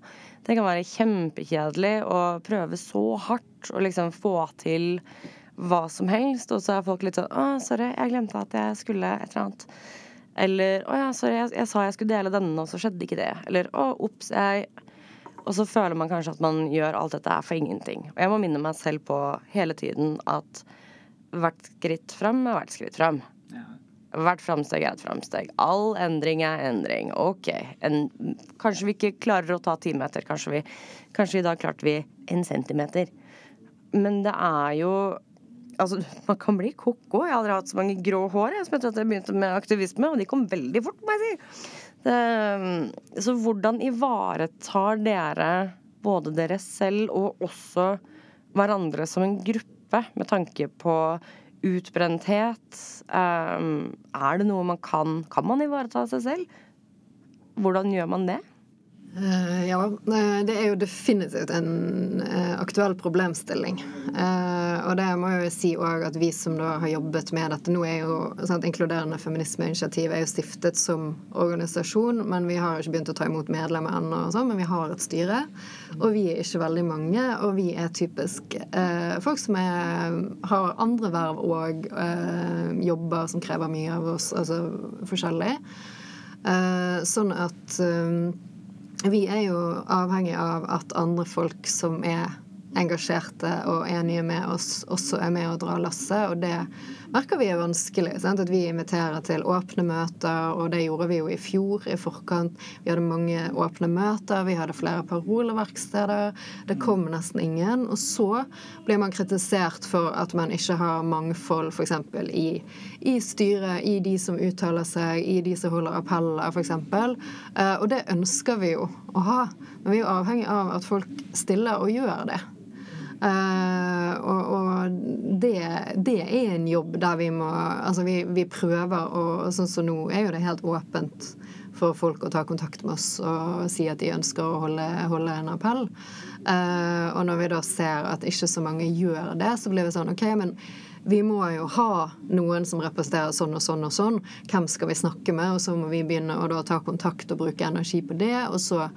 Det kan være kjempekjedelig å prøve så hardt å liksom få til hva som helst, og så er folk litt sånn 'Å, sorry, jeg glemte at jeg skulle et eller annet'. Eller 'Å ja, sorry, jeg, jeg sa jeg skulle dele denne, og så skjedde ikke det'. Eller 'Å, ops, jeg Og så føler man kanskje at man gjør alt dette her for ingenting. Og jeg må minne meg selv på hele tiden at hvert skritt fram er hvert skritt fram. Hvert framsteg er et framsteg. All endring er endring. OK. En, kanskje vi ikke klarer å ta ti meter. Kanskje, vi, kanskje i dag klarte vi en centimeter. Men det er jo Altså, man kan bli ko-ko. Jeg har aldri hatt så mange grå hår jeg, som etter at jeg begynte med aktivisme, og de kom veldig fort, må jeg si. Det, så hvordan ivaretar dere både dere selv og også hverandre som en gruppe med tanke på utbrenthet? Um, er det noe man kan Kan man ivareta seg selv? Hvordan gjør man det? Uh, ja, det er jo definitivt en uh, aktuell problemstilling. Og det må jeg jo si òg at vi som da har jobbet med dette Nå er jo sant, Inkluderende feminismeinitiativ er jo stiftet som organisasjon, men vi har ikke begynt å ta imot medlemmer ennå, sånn, men vi har et styre. Og vi er ikke veldig mange, og vi er typisk folk som er, har andre verv og jobber som krever mye av oss, altså forskjellig. sånn at vi er jo avhengig av at andre folk som er engasjerte og enige med oss, også er med å dra lasset. Og det merker vi er vanskelig. Sant? At vi inviterer til åpne møter, og det gjorde vi jo i fjor i forkant. Vi hadde mange åpne møter, vi hadde flere paroleverksteder. Det kom nesten ingen. Og så blir man kritisert for at man ikke har mangfold f.eks. I, i styret, i de som uttaler seg, i de som holder appeller, f.eks. Uh, og det ønsker vi jo å ha. Men vi er jo avhengig av at folk stiller og gjør det. Uh, og, og det, det, er en jobb der vi må Altså, vi, vi prøver å Sånn som nå er jo det helt åpent for folk å ta kontakt med oss og si at de ønsker å holde, holde en appell. Uh, og når vi da ser at ikke så mange gjør det, så blir vi sånn OK, men vi må jo ha noen som representerer sånn og sånn og sånn. Hvem skal vi snakke med? Og så må vi begynne å da ta kontakt og bruke energi på det. Og så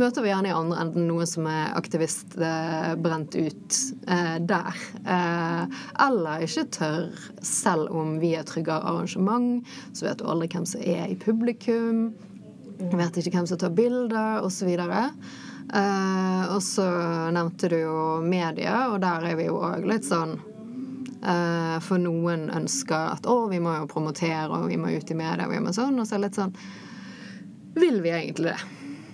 møter vi gjerne i andre enden noen som er aktivist eh, brent ut eh, der. Eh, eller ikke tør, selv om vi er tryggere arrangement, så vet du aldri hvem som er i publikum. Vet ikke hvem som tar bilder, osv. Uh, og så nevnte du jo media, og der er vi jo òg litt sånn for noen ønsker at å, vi må jo promotere, og vi må ut i media, og vi må sånn. Og så er det litt sånn Vil vi egentlig det?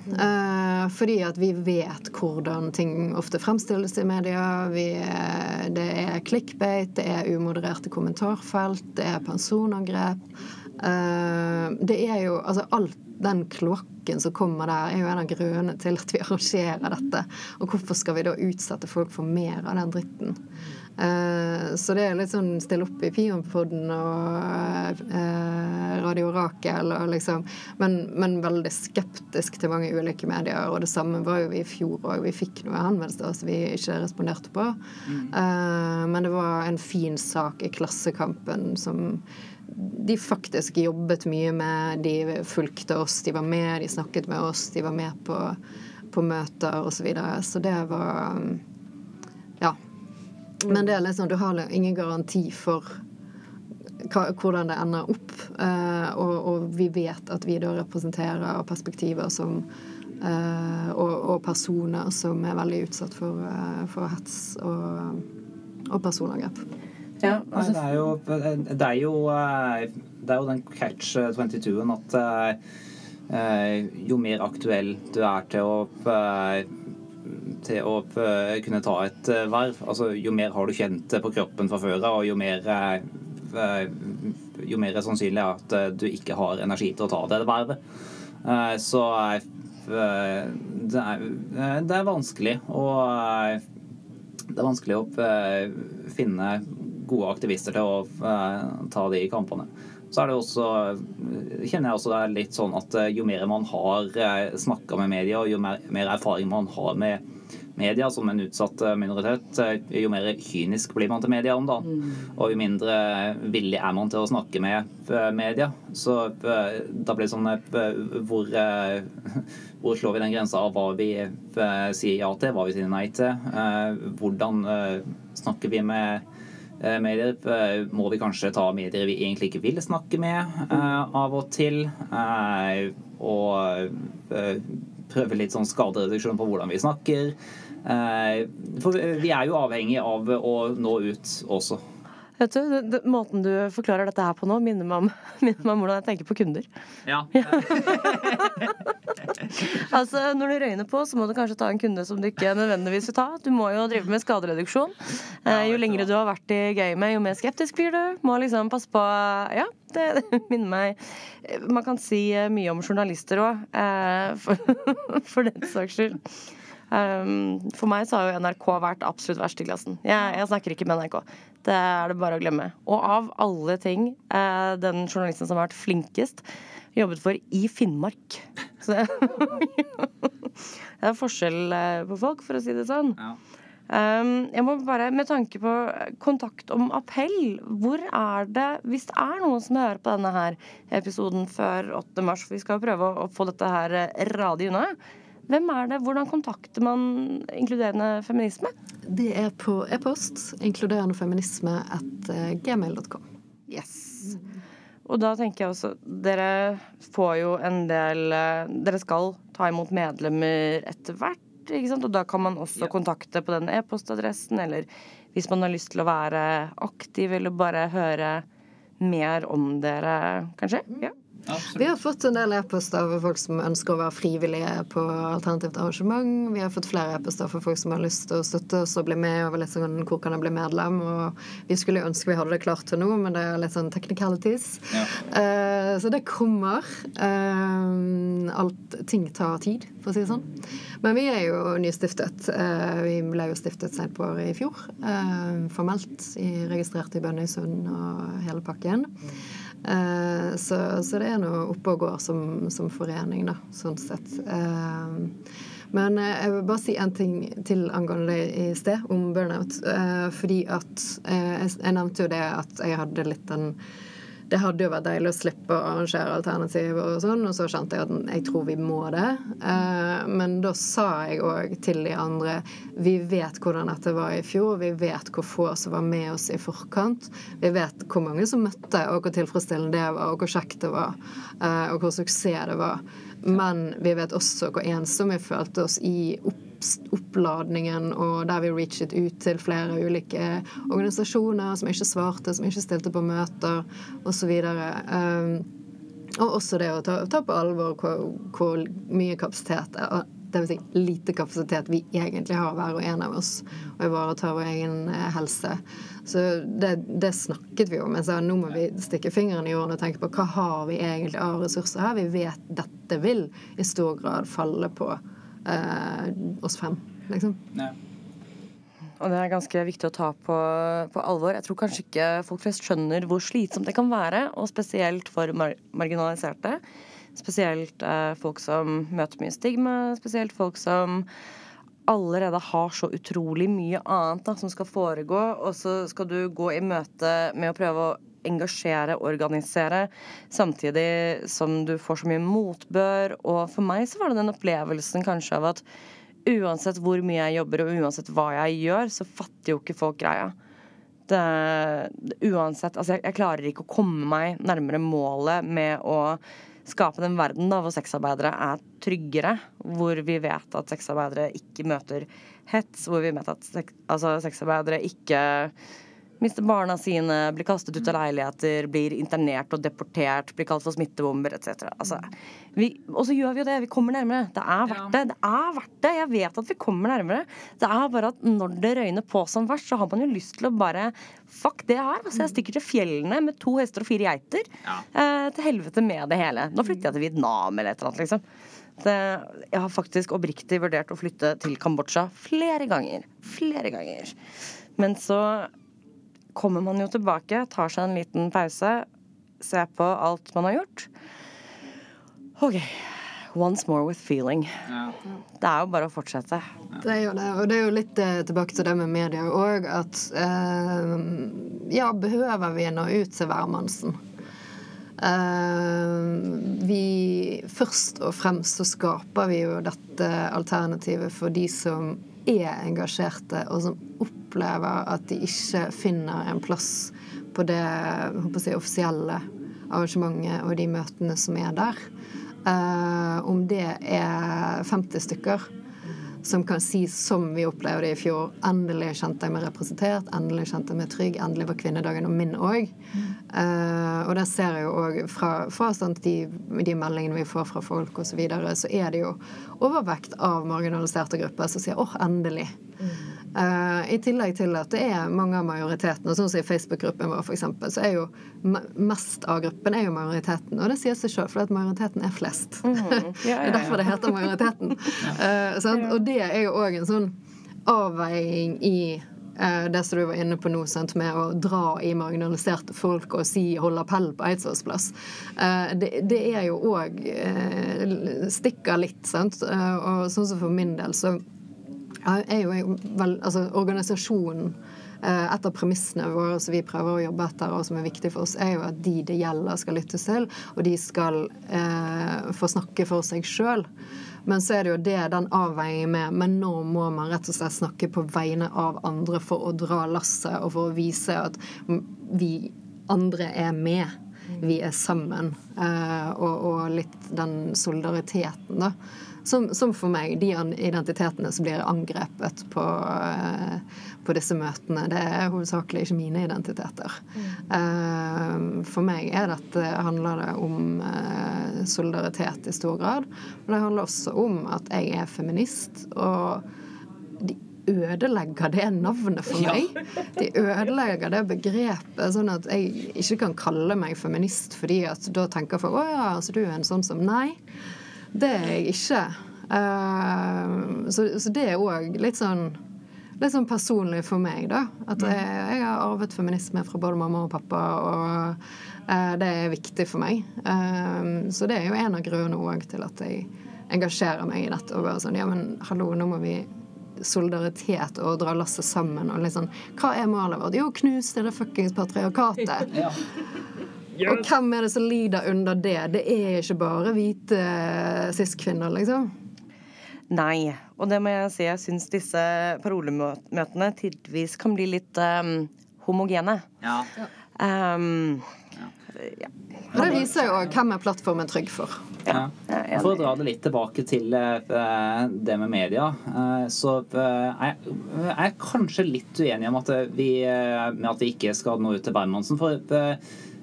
Uh, fordi at vi vet hvordan ting ofte fremstilles i media. Vi, det er clickbait, det er umodererte kommentarfelt, det er personangrep. Det er jo altså alt den kloakken som kommer der, er jo en av grunnene til at vi arrangerer dette. Og hvorfor skal vi da utsette folk for mer av den dritten? Uh, så det er litt sånn stille opp i Pionpodden og uh, Radio Rakel og liksom men, men, veldig skeptisk til mange ulike medier. Og det samme var jo vi i fjor òg. Vi fikk noe henvendelser som vi ikke responderte på. Mm. Uh, men det var en fin sak i Klassekampen som de faktisk jobbet mye med. De fulgte oss, de var med, de snakket med oss, de var med på, på møter osv. Så, videre. så det var Ja. Men det er liksom, du har ingen garanti for hvordan det ender opp. Uh, og, og, vi vet at vi da representerer perspektiver som uh, og, og, personer som er veldig utsatt for, uh, for hets og, og personangrep. Ja, altså. Nei, det, er jo, det, er jo, det er jo den catch 22-en at jo mer aktuell du er til å til å eh, kunne ta et eh, verv. Altså, jo mer har du kjent på kroppen fra før av, jo mer, eh, jo mer er sannsynlig at du ikke har energi til å ta det vervet. Så det er, det er vanskelig å Det er vanskelig å finne gode aktivister til å ta de kampene. Så er det også, kjenner jeg også det er litt sånn at jo mer man har snakka med media, og jo mer, mer erfaring man har med media som en utsatt minoritet, jo mer kynisk blir man til media om dagen. Og jo mindre villig er man til å snakke med media. Så da blir det sånn hvor, hvor slår vi den grensa av hva vi sier ja til, hva vi sier nei til? Hvordan snakker vi med medier må vi kanskje ta medier vi egentlig ikke vil snakke med av og til. Og prøve litt sånn skadereduksjon på hvordan vi snakker. For vi er jo avhengig av å nå ut også. Vet du, det, det, Måten du forklarer dette her på nå, minner meg om, minner meg om hvordan jeg tenker på kunder. Ja. altså, Når du røyner på, så må du kanskje ta en kunde som du ikke nødvendigvis vil ta. Du må jo drive med skadereduksjon. Eh, jo lengre du har vært i gamet, jo mer skeptisk blir du. Må liksom passe på Ja, det, det minner meg Man kan si mye om journalister òg, eh, for, for den saks skyld. Um, for meg så har jo NRK vært absolutt verst i klassen. Jeg, jeg, snakker ikke med NRK. Det er det bare å glemme. Og av alle ting, uh, den journalisten som har vært flinkest, jobbet for i Finnmark. Så det er forskjell uh, på folk, for å si det sånn. Ja. Um, jeg må bare, Med tanke på kontakt om appell, hvor er det Hvis det er noen som hører på denne her episoden før 8. mars, for vi skal prøve å, å få dette her radig unna hvem er det? Hvordan kontakter man inkluderende feminisme? Det er på e-post inkluderendefeminisme at eh, gmail.com. Yes. Og da tenker jeg også Dere får jo en del eh, Dere skal ta imot medlemmer etter hvert. ikke sant? Og da kan man også ja. kontakte på den e-postadressen, eller hvis man har lyst til å være aktiv eller bare høre mer om dere, kanskje. Ja. Absolutt. Vi har fått en del e-poster fra folk som ønsker å være frivillige på alternativt arrangement. Vi har fått flere e-poster for folk som har lyst til å støtte oss og bli med. og litt sånn, Hvor kan jeg bli medlem? Og vi skulle ønske vi hadde det klart til nå, men det er litt sånn technicalities. Ja. Uh, så det kommer. Uh, alt, ting tar tid, for å si det sånn. Men vi er jo nystiftet. Uh, vi ble jo stiftet sent på året i fjor. formelt. registrert i Bønnøysund og hele pakken. Mm. Eh, så, så, det er noe oppe og går som, som forening, da, sånn sett. Eh, men eh, jeg vil bare si en ting til angående det i sted, om burnout. fordi at jeg nevnte jo det at jeg hadde litt den det hadde jo vært deilig å slippe å arrangere alternativ, og sånn, og så kjente jeg at jeg tror vi må det. Eh, men da sa jeg òg til de andre vi vet hvordan dette var i fjor, vi vet hvor få som var med oss i forkant. Vi vet hvor mange som møtte, og hvor tilfredsstillende det var, og hvor kjekt det var, eh, og hvor suksess det var. Men vi vet også hvor ensomme vi følte oss i opp oppladningen, og der vi reachet ut til flere ulike organisasjoner som ikke svarte, som ikke stilte på møter, osv. Um, og også det å ta, ta på alvor hvor, hvor, mye kapasitet det vil si lite kapasitet vi egentlig har, hver og en av oss, og ivareta vår egen eh, helse. Så det, det, snakket vi om. Jeg sa nå må vi stikke fingeren i jorden og tenke på hva har vi egentlig av ressurser her. Vi vet dette vil i stor grad falle på eh, oss fem, liksom. Ja. Og det er ganske viktig å ta på, på, alvor. Jeg tror kanskje ikke folk flest skjønner hvor slitsomt det kan være, og spesielt for mar marginaliserte. Spesielt eh, folk som møter mye stigma, spesielt folk som allerede har så utrolig mye annet da, som skal foregå, og så skal du gå i møte med å prøve å engasjere, organisere, samtidig som du får så mye motbør. Og for meg så var det den opplevelsen kanskje av at uansett hvor mye jeg jobber og uansett hva jeg gjør, så fatter jo ikke folk greia. Det, uansett, altså jeg, jeg klarer ikke å komme meg nærmere målet med å skape den verden da, hvor sexarbeidere er tryggere. Hvor vi vet at sexarbeidere ikke møter hets. Hvor vi vet at sex, altså, sexarbeidere ikke mister barna sine, blir kastet ut av leiligheter, blir internert og deportert, blir kalt for smittebomber etc. Altså, og så gjør vi jo det. Vi kommer nærmere. Det er verdt det. Det er verdt det. Jeg vet at vi kommer nærmere. Det er bare at når det røyner på som verst, så har man jo lyst til å bare Fuck det her. Altså, jeg stikker til fjellene med to hester og fire geiter. Ja. Eh, til helvete med det hele. Nå flytter jeg til Vietnam eller et eller annet, liksom. Det, jeg har faktisk oppriktig vurdert å flytte til Kambodsja flere ganger. Flere ganger. Men så kommer man jo tilbake, tar seg en liten pause, ser på alt man har gjort. OK, Once more with feeling. Ja. Det er jo bare å fortsette. Det er jo det, og det er jo litt eh, tilbake til det med media òg, at eh, ja, behøver vi nå ut til hvermannsen? Eh, vi Først og fremst så skaper vi jo dette alternativet for de som er engasjerte, og som opplever at de ikke finner en plass på det jeg offisielle arrangementet og de møtene som er der. Uh, om det er 50 stykker som kan si som vi opplevde i fjor. Endelig kjente jeg meg representert, endelig kjente jeg meg trygg, endelig var kvinnedagen og min òg. Og det ser jeg jo òg fra, fra sånn, de, de meldingene vi får fra folk osv., så, videre, så er det jo overvekt av marginaliserte grupper som sier 'åh, endelig'. Eh, I tillegg til at det er mange av majoritetene, sånn som i Facebook-gruppen vår f.eks., så er jo mest av gruppen er jo majoriteten. Og det sier seg sjøl, for at majoriteten er flest. Ja, ja, det er derfor det heter majoriteten. Uh, sant? Og det er jo òg en sånn avveiing i det som du var inne på nå, sant? med å dra i marginaliserte folk og si 'hold appell på Eidsvolls plass'. Eh, det, det er jo òg eh, stikker litt, sant. Eh, og sånn som for min del, så er jo vel, altså organisasjonen eh, et av premissene våre som vi prøver å jobbe etter, og som er viktig for oss, er jo at de det gjelder, skal lyttes til, og de skal eh, få snakke for seg sjøl. Men så er det jo det den avveiningen med Men nå må man rett og slett snakke på vegne av andre for å dra lasset, og for å vise at mm, vi andre er med. Vi er sammen. Eh, og, og litt den solidariteten, da. Som, som for meg, de identitetene som blir angrepet på, eh, på disse møtene, det er hovedsakelig ikke mine identiteter. Mm. for meg er dette, handler det om eh, solidaritet i stor grad. Men det handler også om at jeg er feminist. og de ødelegger det navnet for Ja. meg. De ødelegger det begrepet, sånn at jeg ikke kan kalle meg feminist fordi at da tenker folk å ja, altså du er en sånn som Nei, det er jeg ikke. Uh, så, så det er òg litt sånn Litt sånn personlig for meg, da. At jeg, jeg har arvet feminisme fra både mamma og pappa, og uh, det er viktig for meg. Uh, så det er jo en av grunnene òg til at jeg engasjerer meg i dette. Og bare sånn, ja, men hallo, nå må vi solidaritet og dra lasset sammen. Og sånn, Hva er målet vårt? Jo, knuse det fuckings patriarkatet. Ja. Og hvem er det som lider under det? Det er ikke bare hvite eh, cis-kvinner, liksom. Nei. Og det må jeg si, jeg syns disse parolemøtene tidvis kan bli litt um, homogene. Ja. Um, Og det viser jo hvem er plattformen trygg for. Ja. For å dra det litt tilbake til eh, det med media, eh, så er jeg kanskje litt uenig om at vi, med at vi ikke skal nå ut til Bermansen. For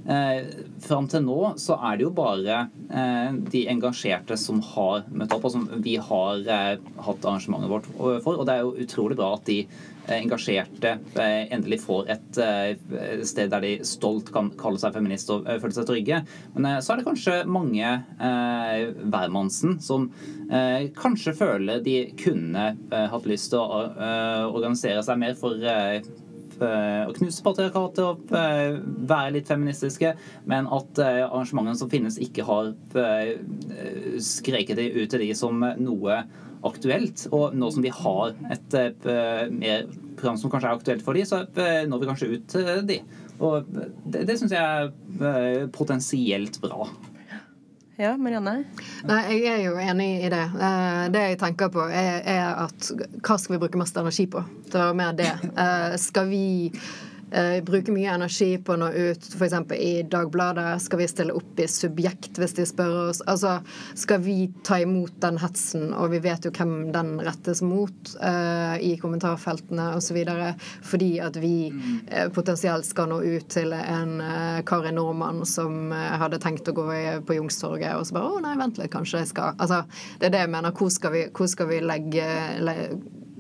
eh, eh, fram til nå så er det jo bare eh, de engasjerte som har møtt opp, og som vi har eh, hatt arrangementet vårt for. Og det er jo utrolig bra at de eh, engasjerte eh, endelig får et eh, sted der de stolt kan kalle seg feminist og eh, føle seg trygge. Men eh, så er det kanskje mange eh, hvermannsen som eh, kanskje føler de kunne eh, hatt lyst til å eh, organisere seg mer for eh, eh, å knuse patriarkatet og eh, være litt feministiske, men at eh, arrangementene som finnes, ikke har eh, skreket det ut til de som noe aktuelt. Og nå som de har et mer program som kanskje er aktuelt for de, så når vi kanskje ut til de. Og det, det syns jeg er potensielt bra. Ja, Marianne? Nei, jeg er jo enig i det. Eh, Det jeg tenker på, er, at hva skal vi bruke mest energi på? Det var mer det. Eh, Skal vi eh, bruker mye energi på å nå ut f.eks. i Dagbladet? Skal vi stille opp i Subjekt hvis de spør oss? Altså, skal vi ta imot den hetsen, og vi vet jo hvem den rettes mot eh, i kommentarfeltene osv., fordi at vi eh, potensielt skal nå ut til en eh, Kari Nordmann som hadde tenkt å gå på Youngstorget, og så bare 'Å nei, vent litt, kanskje jeg skal' Altså, det er det jeg mener. Hvor skal vi, hvor skal vi legge le,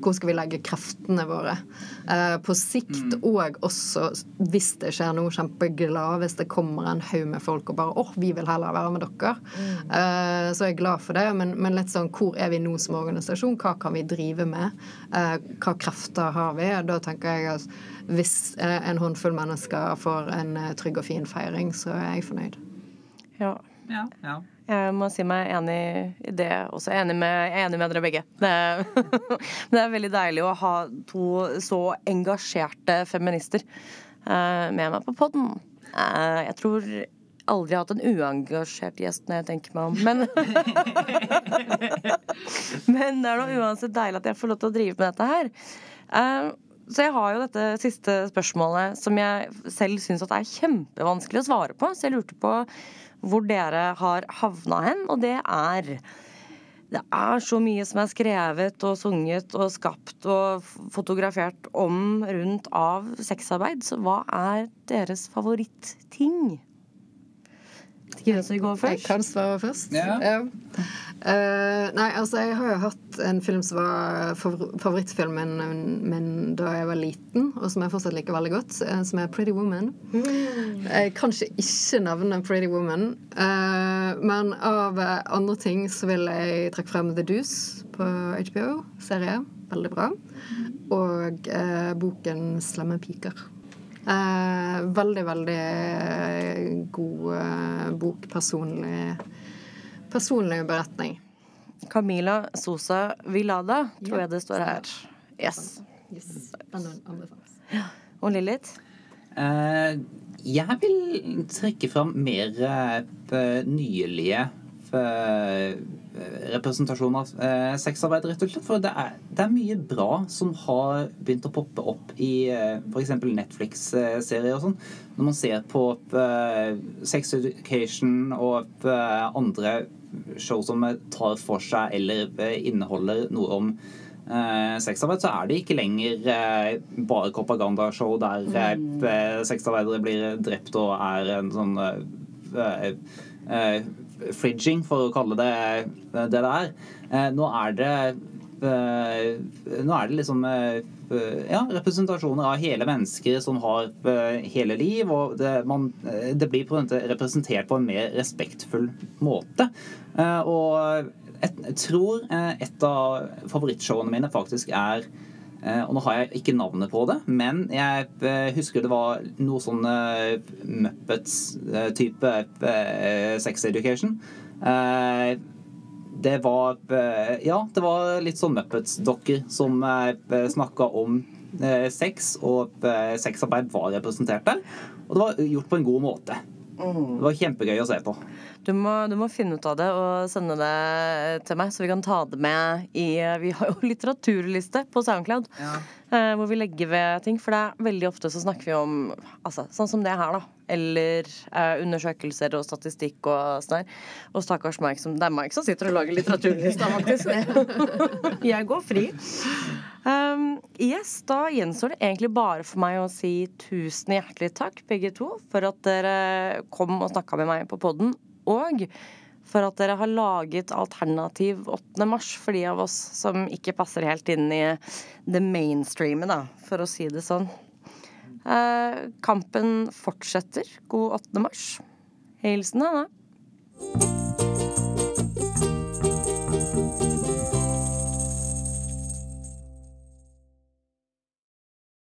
hvor skal vi legge kreftene våre? Eh, på sikt og også hvis det skjer noe kjempeglad, hvis det kommer en haug med folk og bare 'Å, vi vil heller være med dere', eh, så er jeg glad for det. Men, men litt sånn hvor er vi nå som organisasjon? Hva kan vi drive med? Eh, hva krefter har vi? Da tenker jeg at hvis en håndfull mennesker får en trygg og fin feiring, så er jeg fornøyd. Ja. Ja, ja. Jeg må si meg enig i det også. Enig med, enig med dere begge. Det er, det er veldig deilig å ha to så engasjerte feminister uh, med meg på poden. Uh, jeg tror aldri hatt en uengasjert gjest når jeg tenker meg om, men Men det er nå uansett deilig at jeg får lov til å drive med dette her. Uh, så jeg har jo dette siste spørsmålet som jeg selv syns er kjempevanskelig å svare på. Så jeg lurte på hvor dere har havna hen, og det er det er så mye som er skrevet og sunget og skapt og fotografert om rundt av sexarbeid. Så hva er deres favorittting? Gå først? Jeg kan svare først. Yeah. Ja. Uh, nei, altså jeg har jo hatt en film som var favorittfilmen min da jeg var liten, og som jeg fortsatt liker veldig godt, eh, som er Pretty Woman. Jeg kan ikke ikke nevne Pretty Woman, uh, men av andre ting så vil jeg trekke frem The Deuce på HBO-serie. Veldig bra. Og uh, boken Slemme piker. Eh, veldig, veldig god eh, bok. Personlig, personlig beretning. Camila Sosa Vilada, tror Ja, jeg det står her. Yes. Yes. Og Lilith? Eh, jeg vil trekke fram mer eh, nylige eh, representasjon av eh, sexarbeid, rett og slett. For det er, det er mye bra som har begynt å poppe opp i eh, f.eks. Netflix-serier og sånn. Når man ser på eh, Sex Education og eh, andre show som tar for seg eller eh, inneholder noe om eh, sexarbeid, så er det ikke lenger eh, bare propagandashow der eh, sexarbeidere blir drept og er en sånn eh, eh, fridging, for å kalle det det det er. Eh, nå er det eh, Nå er det liksom eh, ja, representasjoner av hele mennesker som har hele liv, og det, man, det blir på representert på en mer respektfull måte. Og jeg tror et av favorittshowene mine faktisk er og nå har jeg ikke navnet på det, men jeg eh, husker det var noe sånn eh, Muppets-type eh, sex education. Eh, det var eh, Ja, det var litt sånn Muppets-dokker som eh, snakka om eh, sex, og eh, sexarbeid var representert der. Og det var gjort på en god måte. Det var kjempegøy å se på. Du må, du må finne ut av det og sende det til meg, så vi kan ta det med i Vi har jo litteraturliste på Soundcloud. eh, Hvor vi legger ved ting. For det er veldig ofte så snakker vi om altså, sånn som det her, da. Eller eh, undersøkelser og statistikk og sånn her. Og stakkars Mike som Det er Mike som sitter og lager litteraturlista, faktisk. Jeg går fri. Um, yes, da gjenstår det egentlig bare for meg å si tusen hjertelig takk, begge to, for at dere kom og snakka med meg på podden. Og for at dere har laget alternativ 8. mars for de av oss som ikke passer helt inn i det mainstreamet, da, for å si det sånn. Eh, kampen fortsetter. God 8. mars. Hilsen Hanne.